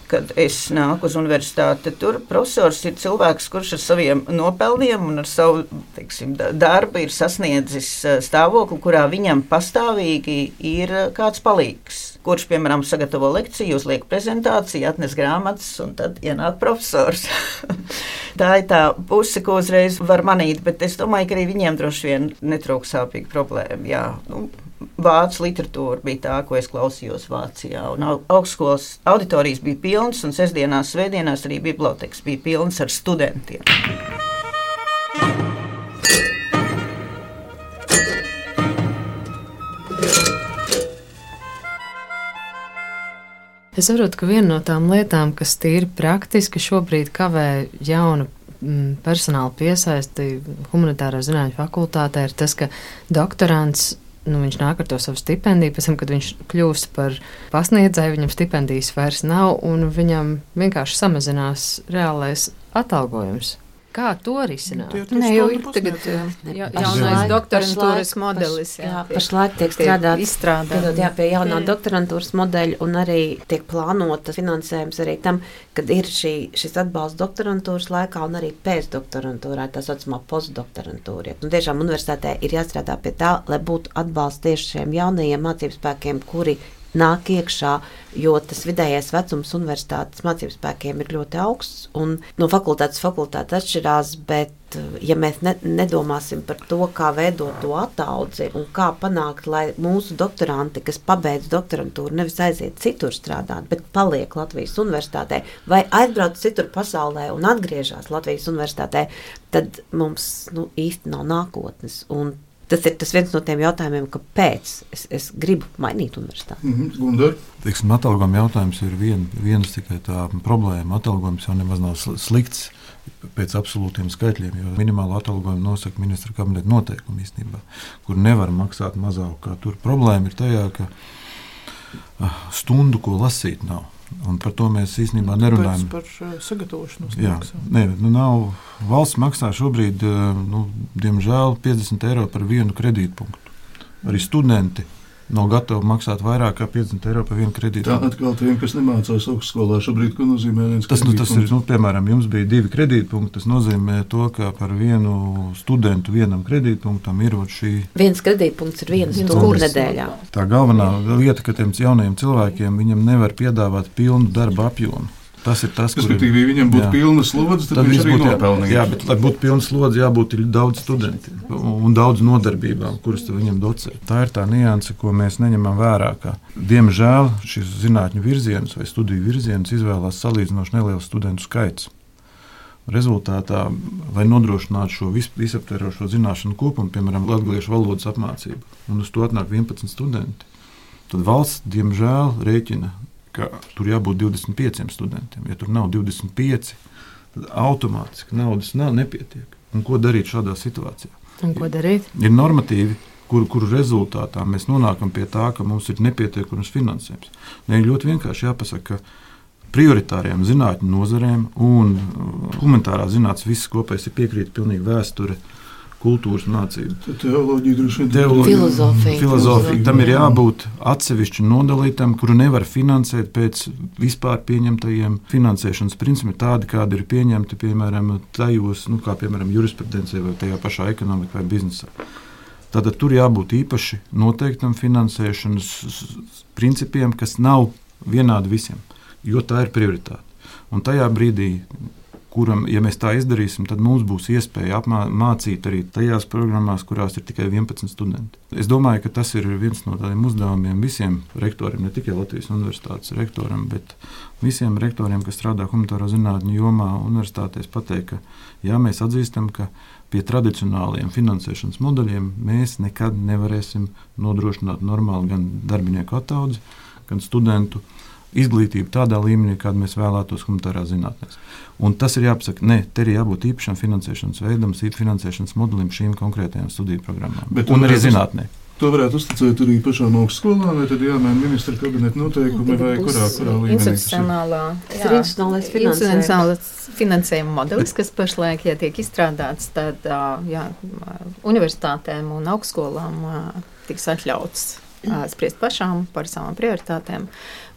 Kad es nāku uz universitāti, tur profesors ir cilvēks, kurš ar saviem nopelniem un ar savu teiksim, darbu ir sasniedzis eh, stāvokli, kurā viņam pastāvīgi ir eh, kāds palīgs kurš, piemēram, sagatavo lekciju, uzliek prezentāciju, atnes grāmatas, un tad ienāk profesors. tā ir tā puse, ko uzreiz var manīt, bet es domāju, ka arī viņiem droši vien netrūks sāpīga problēma. Jā, nu, Vācu literatūra bija tā, ko es klausījos Vācijā. Augstskolas auditorijas bija pilnas, un sestdienās, svētdienās arī bibliotekas bija pilnas ar studentiem. Es saprotu, ka viena no tām lietām, kas tīri praktiski šobrīd kavē jaunu mm, personāla piesaisti humanitāro zinātņu fakultātē, ir tas, ka doktorants nu, viņš nāk ar to savu stipendiju, pēc tam, kad viņš kļūst par pasniedzēju, viņam stipendijas vairs nav, un viņam vienkārši samazinās reālais atalgojums. Kā to risināt? Nē, jau ir tagad ja, jaunais doktorantūras modelis. Jā, jā pašlaik tiek strādāts izstrādāt. Jā, pie jaunā doktorantūras modeļa un arī tiek plānotas finansējums arī tam, kad ir šī, šis atbalsts doktorantūras laikā un arī pēcdoktorantūrā, tā saucamā postdoktorantūra. Un tiešām universitātē ir jāstrādā pie tā, lai būtu atbalsts tieši šiem jaunajiem mācību spēkiem, kuri nāk iekšā, jo tas vidējais vecums universitātes mācību spēkiem ir ļoti augsts. No fakultātes fakultāte atšķirās, bet ja mēs ne, nedomāsim par to, kā veidot to ataudzi un kā panākt, lai mūsu doktoranti, kas pabeidz doktorantūru, nevis aiziet citur strādāt, bet paliek Latvijas universitātē vai aizbrauc citur pasaulē un atgriežas Latvijas universitātē, tad mums nu, īsti nav nākotnes. Un Tas ir tas viens no tiem jautājumiem, kāpēc es, es gribu mainīt universitāti. Mm -hmm. Teiksim, atalgojuma jautājums ir vien, viens tikai tā problēma. Atalgojums jau nemaz nav slikts pēc absolūtiem skaitļiem, jo minimālo atalgojumu nosaka ministra kabineta noteikumi īstenībā, kur nevar maksāt mazāk. Tur problēma ir tajā, ka ah, stundu, ko lasīt, nav. Un par to mēs īstenībā nerunājam. Par uh, sagatavošanos. Jā, nē, nu nav. Valsts maksā šobrīd, uh, nu, diemžēl, 50 eiro par vienu kredītpunktu. Arī studenti nav gatavi maksāt vairāk kā 50 eiro par vienu kredītu. Tā atkal tiem, kas nemācās augstskolā, šobrīd, ko nozīmē viens tas, nu, tas ir, nu, piemēram, jums bija divi kredītpunkti. Tas nozīmē to, ka par vienu studentu vienam kredītpunktam ir šī. Viens kredītpunkts ir viena stunda nedēļā. Tā galvenā lieta, ka tiem jaunajiem cilvēkiem viņam nevar piedāvāt pilnu darba apjomu. Tas ir tas, kas manā viņam būtu pilna slodze, tad, tad viņš arī nopelnīja. Jā, bet, lai būtu pilna slodze, jābūt daudz studentiem un daudz nodarbībām, kuras viņam docē. Tā ir tā nianse, ko mēs neņemam vērā. Diemžēl šis zinātņu virziens vai studiju virziens izvēlās salīdzinoši neliels studentu skaits. Rezultātā, lai nodrošinātu šo vis, visaptverošo zināšanu kopumu, piemēram, latviešu valodas apmācību, un uz to atnāk 11 studenti, tad valsts, diemžēl, rēķina ka tur jābūt 25 studentiem. Ja tur nav 25, tad automātiski naudas nav nepietiek. Un ko darīt šādā situācijā? Un ko darīt? Ir normatīvi, kuru, kuru rezultātā mēs nonākam pie tā, ka mums ir nepietiekams finansējums. Ne, ļoti vienkārši jāpasaka, ka prioritāriem zinātņu nozarēm un uh, humanitārā zinātnē viss kopējs ir piekrīt pilnīgi vēsture. Uh, kultūras mācību. Teoloģija droši vien ir filozofija. filozofija. Tam ir jābūt atsevišķi nodalītam, kuru nevar finansēt pēc vispār pieņemtajiem finansēšanas principiem, tādi, kādi ir pieņemti piemēram tajos, nu, kā piemēram jurisprudencē vai tajā pašā ekonomikā vai biznesā. Tātad tur jābūt īpaši noteiktam finansēšanas principiem, kas nav vienādi visiem, jo tā ir prioritāte. Un tajā brīdī kuram, ja mēs tā izdarīsim, tad mums būs iespēja apmācīt arī tajās programmās, kurās ir tikai 11 studenti. Es domāju, ka tas ir viens no tādiem uzdevumiem visiem rektoriem, ne tikai Latvijas universitātes rektoram, bet visiem rektoriem, kas strādā humanitāro zinātņu jomā, universitātēs, pateikt, ka jā, mēs atzīstam, ka pie tradicionāliem finansēšanas modeļiem mēs nekad nevarēsim nodrošināt normālu gan darbinieku ataudzi, gan studentu izglītību tādā līmenī, kādu mēs vēlētos humanitārā zinātnē. Un tas ir jāpasaka, ne, te ir jābūt īpašam finansēšanas veidam, finansēšanas modelim šīm konkrētajām studiju programmām. Bet un arī zinātnē. To varētu uzticēt arī pašām augstskolām, vai tad jāmaina ministra kabineta noteikumi, vai kurā, kurā līmenī? Institucionālā, jā, institucionālais finansējuma modelis, kas pašlaik, ja tiek izstrādāts, tad jā, universitātēm un augstskolām tiks atļauts spriest pašām par savām prioritātēm.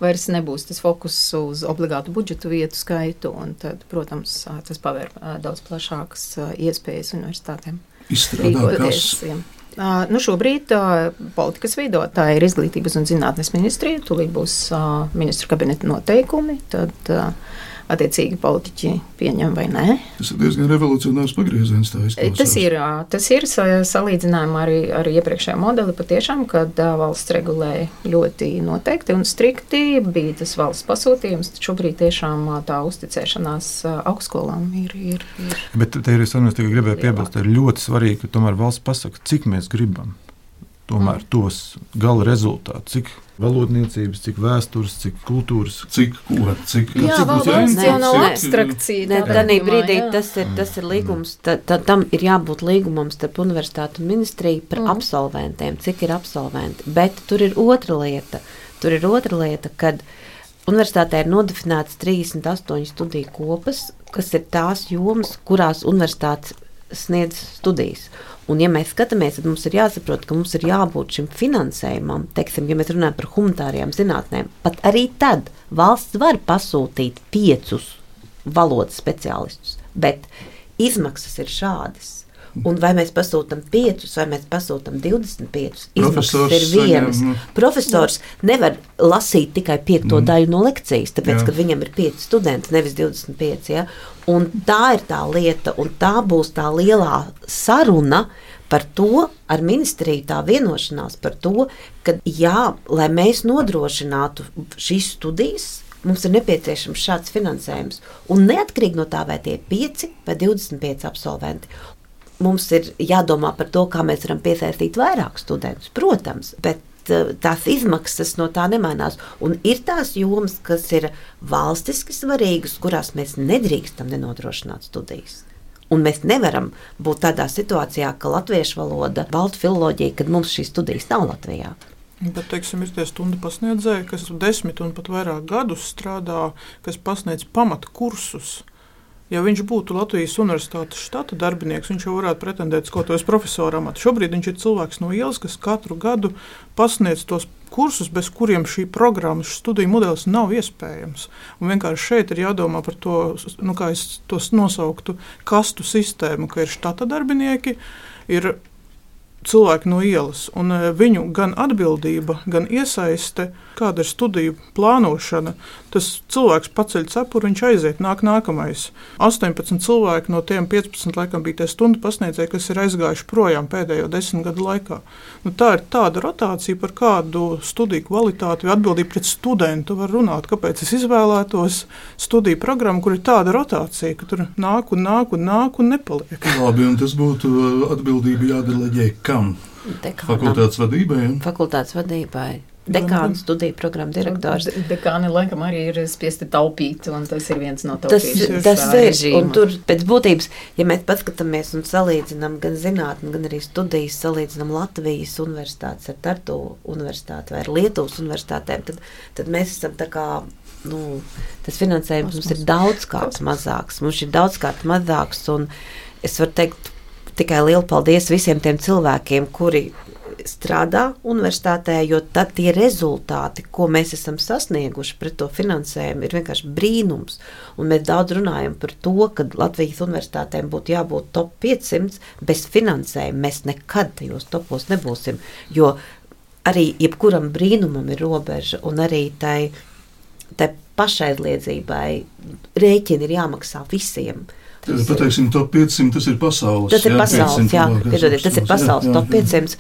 Vairs nebūs tas fokus uz obligātu budžetu vietu skaitu, un tad, protams, tas paver daudz plašākas iespējas universitātēm. Izstrādāties. Uh, nu šobrīd uh, politikas veidotāja ir izglītības un zinātnes ministrija. Tūlīt būs uh, ministru kabineta noteikumi. Tad, uh, attiecīgi politiķi pieņem vai nē. Tas ir diezgan revolucionārs pagrieziens. Tas ir, tas ir salīdzinājumā arī ar iepriekšējo modeli, patiešām, kad valsts regulēja ļoti noteikti un strikti. Bija tas valsts pasūtījums, tad šobrīd tiešām tā uzticēšanās augstskolām ir. ir, ir Bet te ir, es gribēju piebilst, ir ļoti svarīgi, ka tomēr valsts pasaka, cik mēs gribam tomēr mm. tos gala rezultātus, cik valodniecības, cik vēstures, cik kultūras, cik ko, cik jā, cik valsts jau nav abstrakcija. Ne, tādā brīdī jā. tas ir, tas ir līgums, ta, ta, tam ir jābūt līgumam starp universitātu un ministriju par mm. absolventiem, cik ir absolventi. Bet tur ir otra lieta, tur ir otra lieta, kad Universitātē ir nodefinētas 38 studiju kopas, kas ir tās jomas, kurās universitāte sniedz studijas. Un, ja mēs skatāmies, tad mums ir jāsaprot, ka mums ir jābūt šim finansējumam. Teiksim, ja mēs runājam par humanitārajām zinātnēm, pat arī tad valsts var pasūtīt piecus valodas speciālistus, bet izmaksas ir šādas. Un vai mēs pasūtām 5, vai mēs pasūtām 25, izmaksas ir vienas. Saņem. Profesors nevar lasīt tikai piekto mm. daļu no lekcijas, tāpēc, Jā. ka viņam ir 5 studenti, nevis 25. Ja? Un tā ir tā lieta, un tā būs tā lielā saruna par to, ar ministriju tā vienošanās par to, ka jā, lai mēs nodrošinātu šīs studijas, mums ir nepieciešams šāds finansējums. Un neatkarīgi no tā, vai tie ir 5 vai 25 absolventi mums ir jādomā par to, kā mēs varam piesaistīt vairāk studentus, protams, bet eh, tās izmaksas no tā nemainās. Un ir tās jomas, kas ir valstiski svarīgas, kurās mēs nedrīkstam nenodrošināt studijas. Un mēs nevaram būt tādā situācijā, ka latviešu valoda, baltu filoloģija, kad mums šīs studijas nav Latvijā. Bet, teiksim, ir tie stundu pasniedzēji, kas desmit un pat vairāk gadus strādā, kas pasniedz pamatu kursus. Ja viņš būtu Latvijas Universitātes štata darbinieks, viņš jau varētu pretendēt uz kaut kādu profesoru amatu. Šobrīd viņš ir cilvēks no ielas, kas katru gadu pasniedz tos kursus, bez kuriem šī programmas studiju modelis nav iespējams. Un vienkārši šeit ir jādomā par to, nu, kā es to nosauktu, kastu sistēmu, ka ir štata darbinieki, ir cilvēki no ielas. Un e, viņu gan atbildība, gan iesaiste, kāda ir studiju plānošana, tas cilvēks paceļ cepuri, viņš aiziet, nāk nākamais. 18 cilvēki no tiem 15 laikam bija tie stundu pasniedzēji, kas ir aizgājuši projām pēdējo desmit gadu laikā. Nu, tā ir tāda rotācija, par kādu studiju kvalitāti vai atbildību pret studentu var runāt. Kāpēc es izvēlētos studiju programmu, kur ir tāda rotācija, ka tur nāk un nāk un nāk un nepaliek? Labi, un tas būtu atbildība jādeleģē kam? Dekānam. Fakultātes vadībai. Ja? Fakultātes vadībai. Dekāna studiju programmu direktors. De, dekāni laikam arī ir spiesti taupīt, un tas ir viens no taupīšanas tas, tas ir, un tur pēc būtības, ja mēs paskatāmies un salīdzinām gan zinātni, gan arī studijas, salīdzinām Latvijas universitātes ar Tartu universitāti vai ar Lietuvas universitātēm, tad, tad mēs esam tā kā nu, tas finansējums mums ir daudzkārt mazāks. Mums ir daudzkārt mazāks, un es varu teikt tikai lielu paldies visiem tiem cilvēkiem, kuri strādā universitātē, jo tad tie rezultāti, ko mēs esam sasnieguši pret to finansējumu, ir vienkārši brīnums. Un mēs daudz runājam par to, ka Latvijas universitātēm būtu jābūt top 500, bez finansējuma mēs nekad tajos topos nebūsim. Jo arī jebkuram brīnumam ir robeža, un arī tai, tai pašaizliedzībai rēķini ir jāmaksā visiem. Pateiksim, top 500 tas ir pasaules. Tas ir jā, pasaules, jā, piedodiet, tas ir pasaules jā, jā, top 500,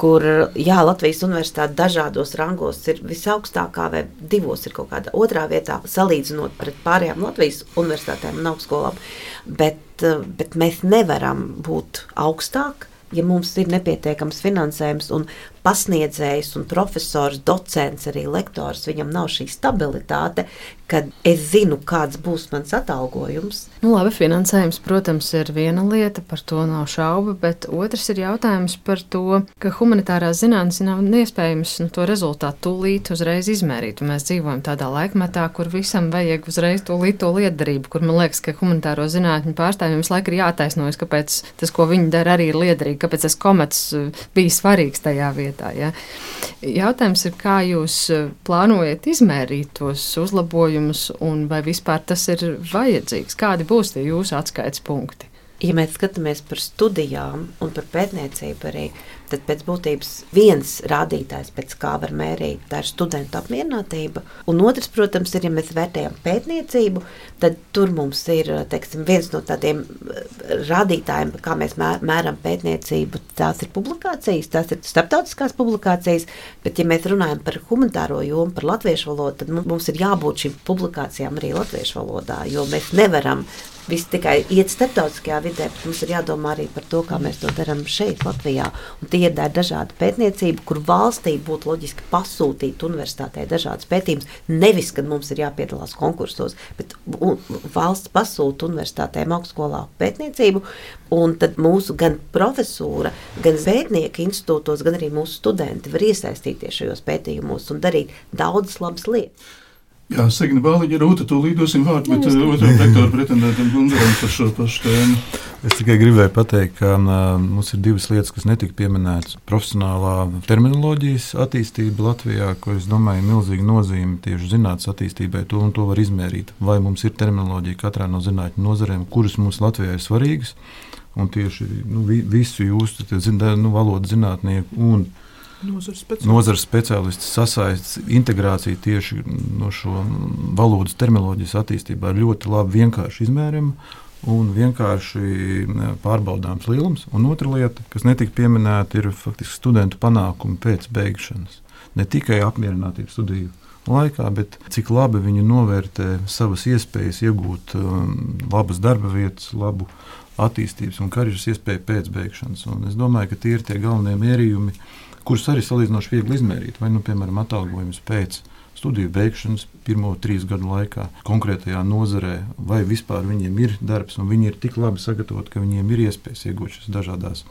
kur jā, Latvijas universitāte dažādos rangos ir visaugstākā, vai divos ir kaut kāda otrā vietā, salīdzinot pret pārējām Latvijas universitātēm un augstskolām. Bet, bet mēs nevaram būt augstāk, ja mums ir nepietiekams finansējums un pasniedzējs un profesors, docents, arī lektors, viņam nav šī stabilitāte, kad es zinu, kāds būs mans atalgojums. Nu, labi, finansējums, protams, ir viena lieta, par to nav šauba, bet otrs ir jautājums par to, ka humanitārās zinātnes nav iespējams nu, to rezultātu tūlīt uzreiz izmērīt. Mēs dzīvojam tādā laikmetā, kur visam vajag uzreiz tūlīt to liederību, kur man liekas, ka humanitāro zinātņu pārstāvjiem visu laiku ir jātaisnojas, kāpēc tas, ko viņi dara, arī ir liederīgi, kāpēc tas komets uh, bija svarīgs tajā vietā. Ja? Jautājums ir, kā jūs eh, plānojat izmērīt tos uzlabojumus un vai vispār tas ir vajadzīgs? Kādi būs tie jūsu atskaites punkti? Ja mēs skatāmies par studijām un par pētniecību arī, tad pēc būtības viens rādītājs, pēc kā var mērīt, tā ir studentu apmierinātība. Un otrs, protams, ir, ja mēs vērtējam pētniecību, tad tur mums ir teiksim, viens no tādiem eh, rādītājiem, kā mēs mēram pētniecību. Tās ir publikācijas, tās ir starptautiskās publikācijas, bet, ja mēs runājam par humanitāro jomu, par latviešu valodu, tad mums ir jābūt šīm publikācijām arī latviešu valodā, jo mēs nevaram viss tikai iet starptautiskajā vidē, bet mums ir jādomā arī par to, kā mēs to darām šeit, Latvijā. Un tie ir dažādi pētniecība, kur valstī būtu loģiski pasūtīt universitātē dažādas pētījumus. Nevis, kad mums ir jāpiedalās konkursos, bet valsts pasūta universitātēm augstskolā pētniecību, un tad mūsu gan profesūra, gan pētnieki institūtos, gan arī mūsu studenti var iesaistīties šajos pētījumos un darīt daudzas labas lietas. Jā, Signa Bāliņa, Rūta, tūlīt dosim vārdu, bet uh, otram rektoru pretendentam Gundaram par šo pašu tēmu. Es tikai gribēju pateikt, ka uh, mums ir divas lietas, kas netika pieminētas. Profesionālā terminoloģijas attīstība Latvijā, ko es domāju, ir milzīga nozīme tieši zinātnīs attīstībai. To un to var izmērīt. Vai mums ir terminoloģija katrā no zinātņu nozarēm, kuras mums Latvijā ir svarīgas, un tieši nu, vi, visu jūsu nu, valodu zinātnieku un Nozares speciālisti sasaista integrāciju tieši no šo valodas terminoloģijas attīstībā ar ļoti labi vienkārši izmērumu un vienkārši pārbaudāms lielums. Un otra lieta, kas netika pieminēta, ir faktiski studentu panākumi pēc beigšanas. Ne tikai apmierinātība studiju laikā, bet cik labi viņi novērtē savas iespējas iegūt um, labas darba vietas, labu attīstības un karjeras iespēju pēc beigšanas. Un es domāju, ka tie ir tie galvenie mērījumi, kurus arī salīdzinoši viegli izmērīt. Vai, nu, piemēram, atalgojums pēc studiju beigšanas, pirmo trīs gadu laikā, konkrētajā nozarē, vai vispār viņiem ir darbs, un viņi ir tik labi sagatavoti, ka viņiem ir iespējas iegūt šīs dažādas,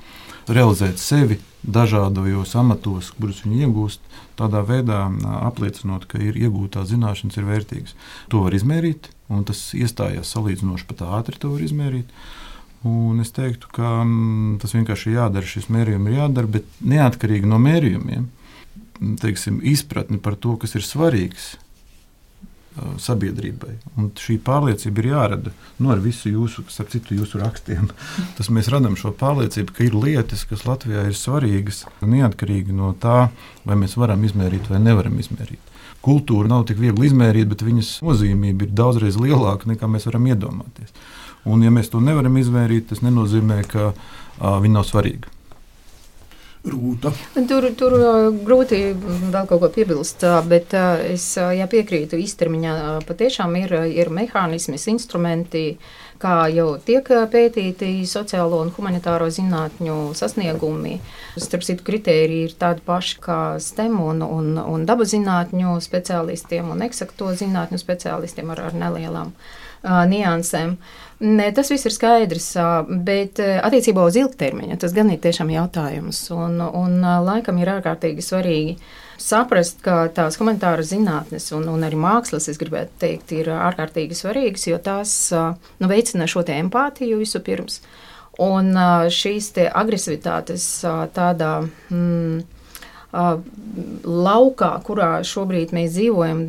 realizēt sevi dažādos amatos, kurus viņi iegūst, tādā veidā apliecinot, ka ir iegūtās zināšanas ir vērtīgas. To var izmērīt, un tas iestājās salīdzinoši pat ātri, to var izmērīt. Un es teiktu, ka mm, tas vienkārši ir jādara, šis mērījums ir jādara, bet neatkarīgi no mērījumiem, teiksim, izpratni par to, kas ir svarīgs uh, sabiedrībai. Un šī pārliecība ir jārada nu, ar visu jūsu, starp citu, jūsu rakstiem. Tas mēs radām šo pārliecību, ka ir lietas, kas Latvijā ir svarīgas, neatkarīgi no tā, vai mēs varam izmērīt vai nevaram izmērīt. Kultūra nav tik viegli izmērīt, bet viņas nozīmība ir daudzreiz lielāka nekā mēs varam iedomāties. Un, ja mēs to nevaram izmērīt, tas nenozīmē, ka uh, viņi nav svarīgi. Rūta. Tur, tur grūti vēl kaut ko piebilst, bet es jā, piekrītu īstermiņā. Patiešām ir, ir mehānismi, instrumenti, kā jau tiek pētīti sociālo un humanitāro zinātņu sasniegumi. Starp citu, kritēriji ir tādi paši kā STEM un, un, un dabas zinātņu speciālistiem un eksakto zinātņu speciālistiem ar, ar nelielām uh, niansēm. Uh, Nē, tas viss ir skaidrs, bet attiecībā uz ilgtermiņu tas gan ir tiešām jautājums. Un, un laikam ir ārkārtīgi svarīgi saprast, ka tās humanitāras zinātnes un, un arī mākslas, es gribētu teikt, ir ārkārtīgi svarīgas, jo tās nu, veicina šo empātiju vispirms. Un šīs agresivitātes tādā. Mm, laukā, kurā šobrīd mēs dzīvojam,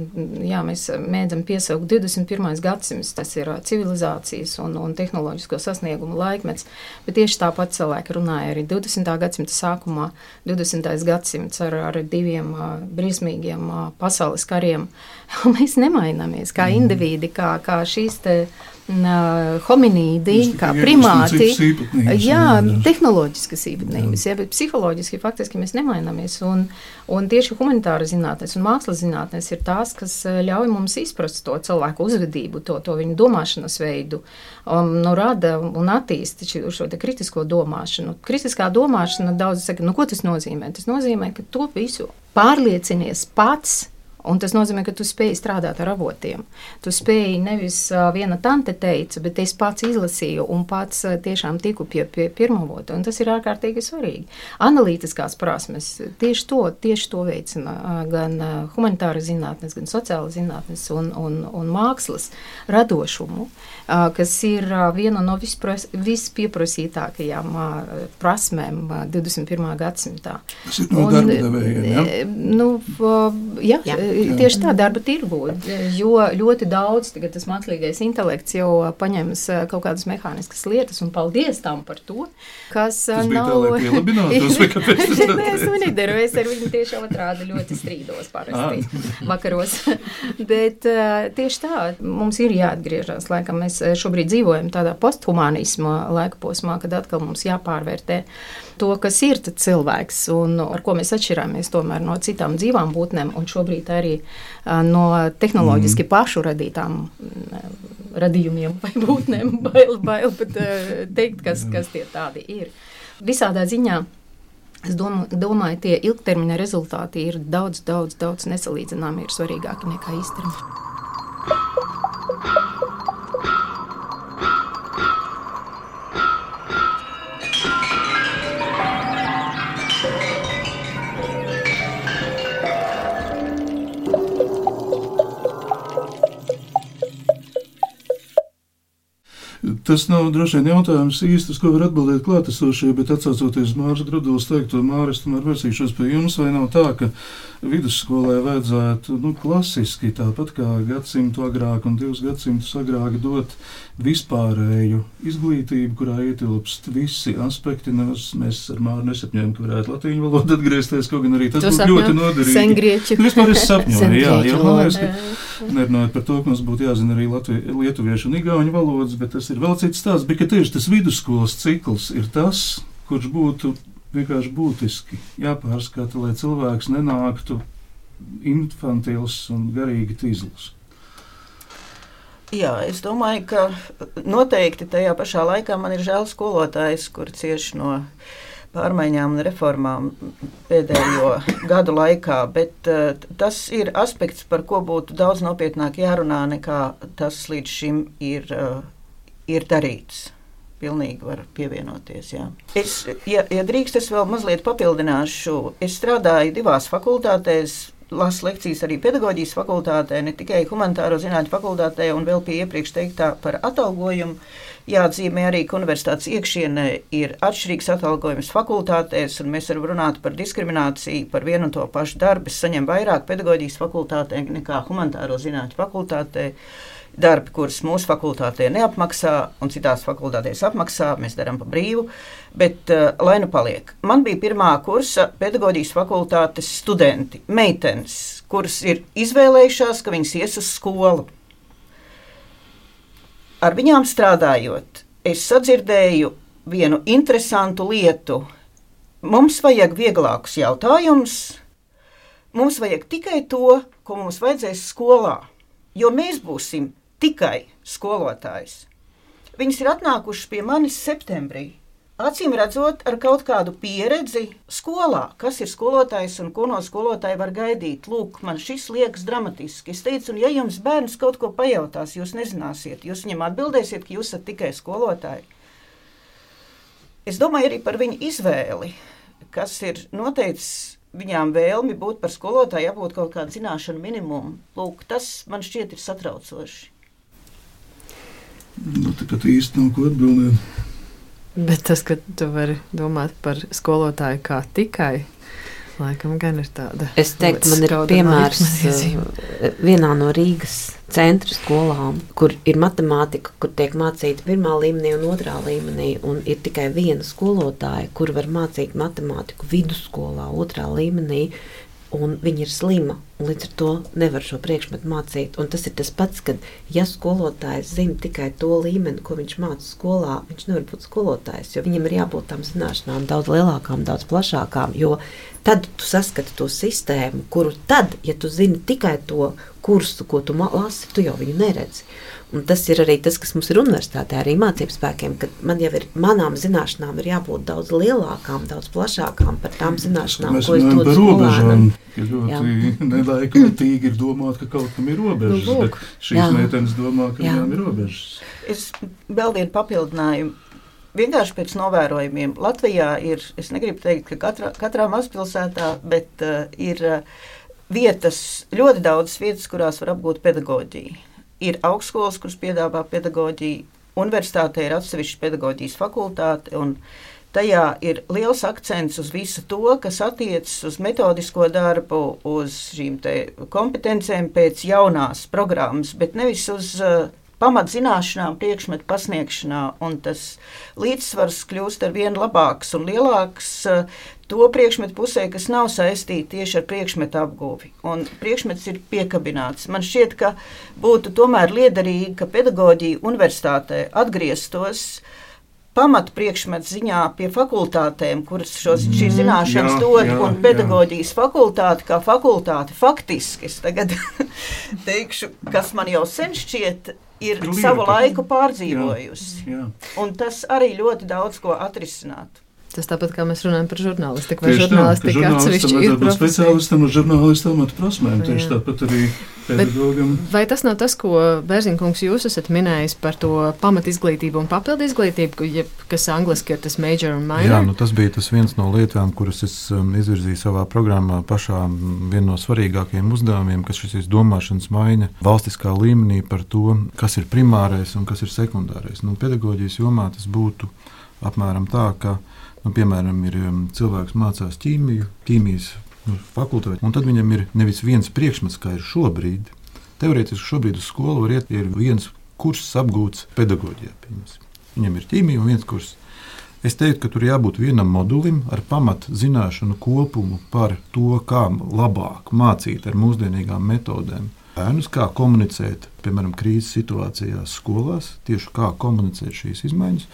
jā, mēs mēdzam piesaukt 21. gadsimts, tas ir civilizācijas un, un tehnoloģisko sasniegumu laikmets, bet tieši tāpat cilvēki runāja arī 20. gadsimta sākumā, 20. gadsimts ar, ar diviem briesmīgiem pasaules kariem. mēs nemaināmies kā mm. indivīdi, kā, kā šīs te hominīdi, kā primāti. Jā, tehnoloģiskas īpatnības, jā, bet psiholoģiski faktiski mēs nemaināmies. Un, un tieši humanitāra zinātnes un mākslas zinātnes ir tās, kas ļauj mums izprast to cilvēku uzvedību, to, to viņu domāšanas veidu, um, nu, rada un attīsta šo kritisko domāšanu. Kritiskā domāšana daudz saka, nu, ko tas nozīmē? Tas nozīmē, ka to visu pārliecinies pats Un tas nozīmē, ka tu spēj strādāt ar avotiem. Tu spēj nevis viena tante teica, bet es pats izlasīju un pats tiešām tiku pie, pie pirmā avota. Tas ir ārkārtīgi svarīgi. Analītiskās prasmes tieši to, tieši to veicina gan humanitāra zinātnes, gan sociāla zinātnes un, un, un mākslas radošumu, uh, kas ir viena no vispieprasītākajām prasmēm uh, 21. gadsimtā. Tas ir no darba devējiem, ja? Nu, jā, jā tieši tā darba tirgu, jo ļoti daudz tas mākslīgais intelekts jau paņems kaut kādas mehāniskas lietas, un paldies tam par to, kas tas nav. Nē, es to nedaru, es ar viņu tieši otrādi ļoti strīdos parasti ah. vakaros. Bet tieši tā, mums ir jāatgriežas, laikam mēs eh, šobrīd dzīvojam tādā posthumanisma laika posmā, kad atkal mums jāpārvērtē to, kas ir cilvēks un ar ko mēs atšķirāmies no citām dzīvām būtnēm, un šobrīd arī no tehnoloģiski mm. pašu radītām radījumiem vai būtnēm. Bail, bail pat teikt, kas, kas tie tādi ir. Visādā ziņā. Es domu, domāju, tie ilgtermiņa rezultāti ir daudz, daudz, daudz nesalīdzināmi, ir svarīgāki nekā īstermiņa. Tas nav droši vien jautājums īsti, uz ko var atbildēt klātesošie, bet atcaucoties Mārcis Gruduls teikto, Māris, tomēr vērsīšos pie jums, vai nav tā, ka vidusskolē vajadzētu nu, klasiski, tāpat kā gadsimtu agrāk un divus gadsimtus agrāk, dot vispārēju izglītību, kurā ietilpst visi aspekti. Nes, mēs ar Māru nesapņojam, ka varētu latviešu valodu atgriezties, kaut gan arī tas būtu ļoti noderīgi. Sengrieķu. Nu, vispār es sapņoju, jā, jā, man liekas, ka nerunājot par to, ka mums būtu jāzina arī latvie, lietuviešu un igauņu valodas, bet tas ir vēl cits stāsts. Bet tieši tas vidusskolas cikls ir tas, kurš būtu vienkārši būtiski jāpārskata, lai cilvēks nenāktu infantils un garīgi tīzlis. Jā, es domāju, ka noteikti tajā pašā laikā man ir žēl skolotājs, kur cieši no pārmaiņām un reformām pēdējo gadu laikā, bet uh, tas ir aspekts, par ko būtu daudz nopietnāk jārunā nekā tas līdz šim ir, uh, ir darīts pilnīgi var pievienoties. Jā. Es, ja, ja drīkst, es vēl mazliet papildināšu. Es strādāju divās fakultātēs. Lasu lekcijas arī pedagoģijas fakultātē, ne tikai humanitāro zinātņu fakultātē, un vēl pie iepriekš teiktā par atalgojumu. Jāatzīmē arī, ka universitātes iekšienē ir atšķirīgs atalgojums fakultātēs, un mēs varam runāt par diskrimināciju, par vienu un to pašu darbu. Es saņemu vairāk pedagoģijas fakultātē nekā humanitāro zinātņu fakultātē. Uh, darbi, kurus mūsu fakultātē neapmaksā, un citās fakultātēs apmaksā, mēs darām pa brīvu. Bet, uh, lai nu paliek, man bija pirmā kursa pedagoģijas fakultātes studenti, meitenes, kuras ir izvēlējušās, ka viņas ies uz skolu. Ar viņām strādājot, es sadzirdēju vienu interesantu lietu. Mums vajag vieglākus jautājumus, mums vajag tikai to, ko mums vajadzēs skolā, jo mēs būsim tikai skolotājs. Viņas ir atnākušas pie manis septembrī. Acīm redzot, ar kaut kādu pieredzi skolā, kas ir skolotājs un ko no skolotāja var gaidīt. Lūk, man šis liekas dramatiski. Es teicu, un ja jums bērns kaut ko pajautās, jūs nezināsiet, jūs viņam atbildēsiet, ka jūs esat tikai skolotāji. Es domāju arī par viņu izvēli, kas ir noteicis viņām vēlmi būt par skolotāju, jābūt kaut kādam zināšanu minimumam. Lūk, tas man šķiet ir satraucoši. Nu, tā pat īsti nav ko atbildēt. Bet tas, ka tu vari domāt par skolotāju kā tikai, laikam gan ir tāda. Es teiktu, man ir piemērs uh, vienā no Rīgas centra skolām, kur ir matemātika, kur tiek mācīta pirmā līmenī un otrā līmenī, un ir tikai viena skolotāja, kur var mācīt matemātiku vidusskolā, otrā līmenī, un viņa ir slima. Līdz ar to nevar šo priekšmetu mācīt. Un tas ir tas pats, kad ja skolotājs zina tikai to līmeni, ko viņš māca skolā, viņš nevar būt skolotājs. Viņam ir jābūt tam zināšanām daudz lielākām, daudz plašākām. Jo tad tu saskati to sistēmu, kuru tad, ja tu zini tikai to kursu, ko tu lasi, tu jau viņu neredzi. Un tas ir arī tas, kas mums ir universitātē, arī mācību spēkiem, ka man jau ir, manām zināšanām ir jābūt daudz lielākām, daudz plašākām par tām zināšanām, Mēs ko es dodu skolēnam. Ir ļoti nelaikotīgi ir domāt, ka kaut kam ir robežas, nu, lūk, bet šīs jā. meitenes domā, ka jā. viņām ir robežas. Es vēl vienu papildinājumu. Vienkārši pēc novērojumiem Latvijā ir, es negribu teikt, ka katrā, katrā mazpilsētā, bet uh, ir uh, vietas, ļoti daudz vietas, kurās var apgūt pedagoģiju ir augstskolas, kuras piedāvā pedagoģiju, universitātē ir atsevišķa pedagoģijas fakultāte. Tajā ir liels akcents uz visu to, kas attiecas uz metodisko darbu, uz šīm kompetencēm pēc jaunās programmas, bet nevis uz uh, pamatzināšanām, priekšmetu pasniegšanā, un tas līdzsvars kļūst ar vien labāks un lielāks eh, to priekšmetu pusē, kas nav saistīti tieši ar priekšmetu apgūvi. Un priekšmets ir piekabināts. Man šķiet, ka būtu tomēr liederīgi, ka pedagoģija universitātē atgrieztos pamatu priekšmetu ziņā pie fakultātēm, kuras šos, šīs mm, zināšanas jā, dod, un pedagoģijas jā. fakultāte kā fakultāte faktiski, es tagad teikšu, kas man jau sen šķiet, ir Lieta. savu laiku pārdzīvojusi. Jā, jā. Un tas arī ļoti daudz ko atrisināt. Tas tāpat kā mēs runājam par žurnālistiku, vai žurnālistiku atsevišķi ir profesija. Speciālistam un žurnālistam at prasmēm, tieši tāpat arī pedagogam. Bet vai tas nav tas, ko Bērziņkungs jūs esat minējis par to pamat izglītību un papildu izglītību, kas angliski ir tas major un minor? Jā, nu tas bija tas viens no lietām, kuras es um, izvirzīju savā programmā pašā viena no svarīgākajiem uzdevumiem, kas šis domāšanas maiņa valstiskā līmenī par to, kas ir primārais un kas ir sekundārais. Nu, pedagoģijas jomā tas būtu apmēram tā, ka Nu, piemēram, ir um, cilvēks mācās ķīmiju, ķīmijas nu, fakultātē, un tad viņam ir nevis viens priekšmets, kā ir šobrīd. Teorētiski šobrīd uz skolu var iet, ir viens kurs apgūts pedagoģijā. Viņam ir ķīmija un viens kurs. Es teiktu, ka tur jābūt vienam modulim ar pamatzināšanu kopumu par to, kā labāk mācīt ar mūsdienīgām metodēm. Bērnus, kā komunicēt, piemēram, krīzes situācijās, skolās, tieši kā komunicēt šīs izmaiņas.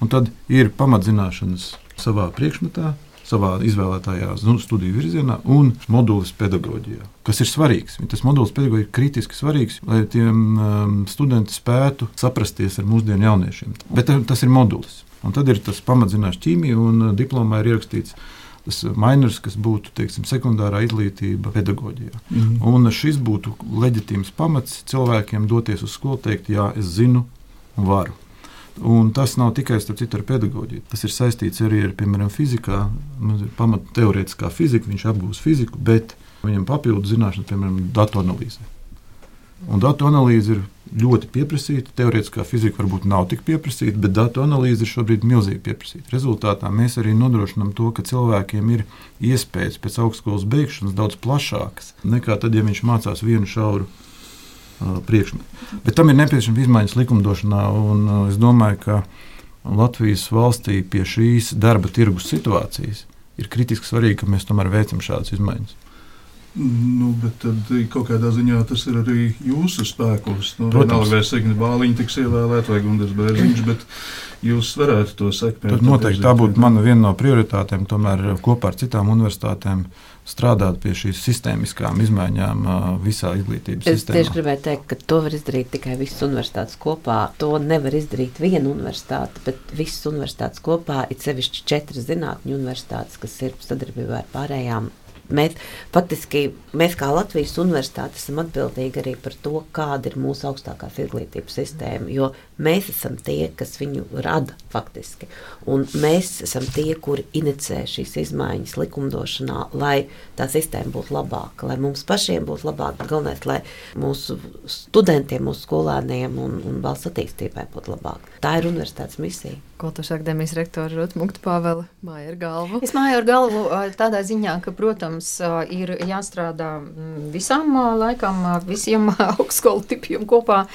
Un tad ir pamatzināšanas savā priekšmetā, savā izvēlētajā studiju virzienā un modulis pedagoģijā, kas ir svarīgs. Tas modulis pedagoģija ir kritiski svarīgs, lai tiem um, studenti spētu saprasties ar mūsdienu jauniešiem. Bet uh, tas ir modulis. Un tad ir tas pamatzināšanas ķīmija, un uh, diplomā ir ierakstīts tas minors, kas būtu teiksim, sekundārā izglītība pedagoģijā. Mm -hmm. Un šis būtu leģitīms pamats cilvēkiem doties uz skolu, teikt, jā, es zinu un varu. Un tas nav tikai citu, ar pedagoģiju. Tas ir saistīts arī ar, piemēram, fizikā. Mums ir pamata teorētiskā fizika, viņš apgūst fiziku, bet viņam papildu zināšanas, piemēram, datu analīze. Un datu analīze ir ļoti pieprasīta. Teorētiskā fizika varbūt nav tik pieprasīta, bet datu analīze ir šobrīd milzīgi pieprasīta. Rezultātā mēs arī nodrošinām to, ka cilvēkiem ir iespējas pēc augstskolas beigšanas daudz plašākas nekā tad, ja viņš mācās vienu šauru priekšmetu. Bet tam ir nepieciešama izmaiņas likumdošanā, un es domāju, ka Latvijas valstī pie šīs darba tirgus situācijas ir kritiski svarīgi, ka mēs tomēr veicam šādas izmaiņas. Nu, bet tad kaut kādā ziņā tas ir arī jūsu spēkos. Nu, Protams, vai Signa Bāliņa tiks ievēlēta vai Gundas Bērziņš, bet jūs varētu to sekmēt. Tad noteikti tā būtu mana viena no prioritātēm, tomēr kopā ar citām universitātēm strādāt pie šīs sistēmiskām izmaiņām visā izglītības es sistēmā. Es tieši gribēju teikt, ka to var izdarīt tikai visas universitātes kopā. To nevar izdarīt viena universitāte, bet visas universitātes kopā ir sevišķi četras zinātņu universitātes, kas ir sadarbībā ar pārējām Mēs faktiski, mēs kā Latvijas universitāte esam atbildīgi arī par to, kāda ir mūsu augstākās izglītības sistēma, jo mēs esam tie, kas viņu rada faktiski. Un mēs esam tie, kuri inicē šīs izmaiņas likumdošanā, lai tā sistēma būtu labāka, lai mums pašiem būtu labāk, galvenais, lai mūsu studentiem, mūsu skolēniem un, un valsts attīstībai būtu labāk. Tā ir universitātes misija. Kultūras akadēmijas rektora Rutmukta Pāvela māja ar galvu. Es māju ar galvu tādā ziņā, ka, protams, ir jāstrādā visām laikām, visiem augstskolu tipiem kopā.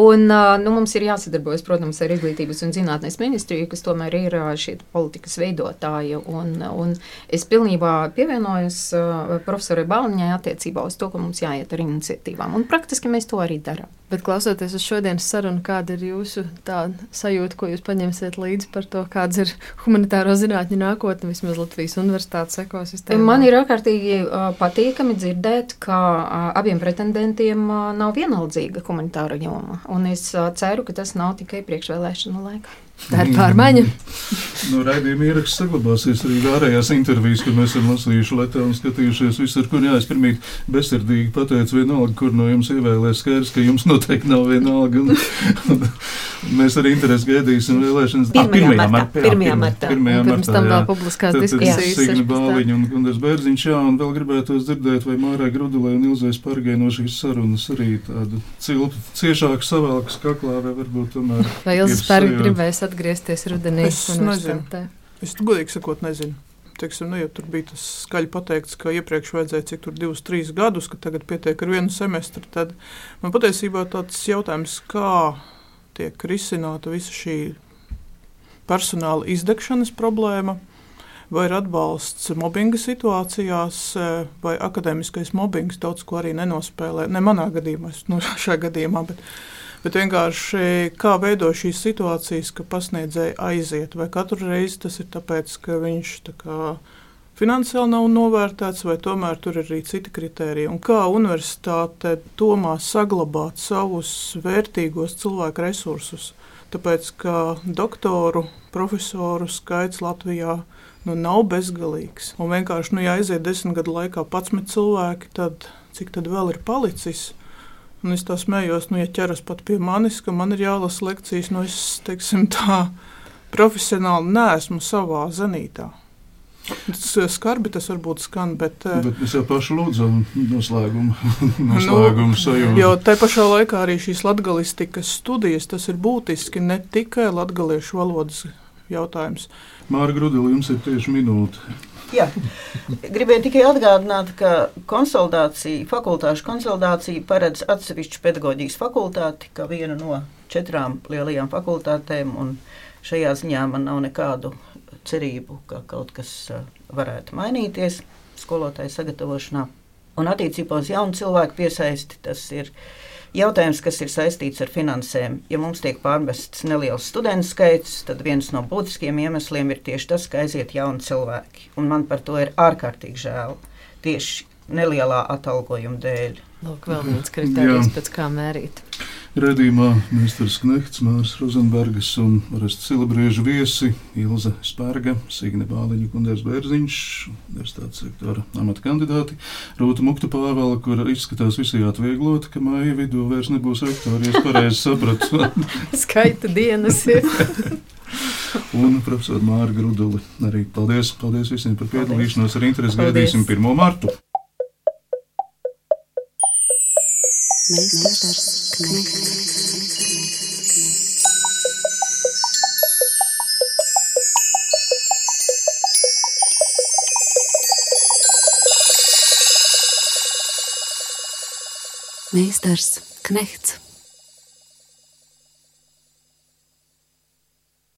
Un nu, mums ir jāsadarbojas, protams, ar Izglītības un zinātnes ministriju, kas tomēr ir šī politikas veidotāja. Un, un es pilnībā pievienojos profesorai Balniņai attiecībā uz to, ka mums jāiet ar iniciatīvām. Un praktiski mēs to arī darām. Bet klausoties uz šodienas sarunu, kāda ir jūsu sajūta, ko jūs paņemsiet līdzi par to, kāda ir humanitāro zinātņu nākotne vismaz Latvijas universitātes ekosistēmā? Man ir ārkārtīgi uh, patīkami dzirdēt, ka uh, abiem pretendentiem uh, nav vienaldzīga humanitāra joma. Un es ceru, ka tas nav tikai priekšvēlēšanu laikā. Tā ir pārmaiņa. no raidījuma ieraksts saglabāsies arī ārējās intervijas, kur mēs esam lasījuši Latvijā un skatījušies visur, kur jā, es pirmīgi bezsirdīgi pateicu vienalga, kur no jums ievēlēs skaidrs, ka jums noteikti nav vienalga. Un, un, mēs arī interesi gaidīsim vēlēšanas. Pirmajā martā. Pirmajā martā. Pirmajā martā. Pirms tam vēl publiskās diskusijas. Signa Bāliņa un Gundas Bērziņš, jā, un vēl gribētos dzirdēt, vai Mārai Grudulē un Ilzais Pargai no šīs sarunas arī tādu cilpu ciešāku savēlkas kaklā, vai varbūt tomēr. Vai Ilzais Pargai gribēs atgriezties rudenī? Es nezinu. Es godīgi sakot, nezinu. Teiksim, nu, ja tur bija tas skaļi pateikts, ka iepriekš vajadzēja cik tur divus, trīs gadus, ka tagad pietiek ar vienu semestri, tad man patiesībā tāds jautājums, kā tiek risināta visa šī personāla izdegšanas problēma, vai ir atbalsts mobbinga situācijās, vai akadēmiskais mobbings daudz ko arī nenospēlē. Ne manā gadījumā, nu, šajā gadījumā, bet bet vienkārši kā veido šīs situācijas, ka pasniedzēji aiziet. Vai katru reizi tas ir tāpēc, ka viņš tā kā finansiāli nav novērtēts, vai tomēr tur ir arī citi kriteriji. Un kā universitāte domā saglabāt savus vērtīgos cilvēku resursus tāpēc ka doktoru, profesoru skaits Latvijā nu, nav bezgalīgs. Un vienkārši, nu, ja aiziet desmit gadu laikā 11 cilvēki, tad cik tad vēl ir palicis? Un es tā smējos, nu, ja ķeras pat pie manis, ka man ir jālasa lekcijas, nu, es teiksim, tā profesionāli neesmu savā zenītā. Tas eh, skarbi tas varbūt skan, bet. Eh, bet mēs jau paši lūdzam noslēgumu, noslēgumu nu, sajūtu. Jo te pašā laikā arī šīs latgalistikas studijas, tas ir būtiski ne tikai latgaliešu valodas jautājums. Māra Grudili, jums ir tieši minūte. Jā. Gribēju tikai atgādināt, ka konsolidācija, fakultāšu konsolidācija paredz atsevišķu pedagoģijas fakultāti, kā vienu no četrām lielajām fakultātēm. Šajā ziņā man nav nekādu cerību, ka kaut kas varētu mainīties skolotāju sagatavošanā. Un attiecībā uz jaunu cilvēku piesaisti tas ir jautājums, kas ir saistīts ar finansēm. Ja mums tiek pārmests neliels studentu skaits, tad viens no būtiskiem iemesliem ir tieši tas, ka aiziet jauni cilvēki. Un man par to ir ārkārtīgi žēl. Tieši nelielā atalgojuma dēļ. Lūk, vēl viens kriterijs, pēc kā mērīt. Redījumā Mr. Knehts, Mārs Rozenbergs un Orests Silabrieža viesi Ilza Spērga, Signe Bāliņa, Gundērs Bērziņš, universitātes sektora amata kandidāti, Rūta Mukta Pāvela, kur izskatās visai atvieglota, ka māja vidū vairs nebūs rektori, ja es pareizi sapratu. Skaita dienas ir. un profesor Māra Gruduli. Arī paldies, paldies visiem par piedalīšanos. Ar interesi gaidīsim 1. martu. Meistars Knechts. Meistars Knechts.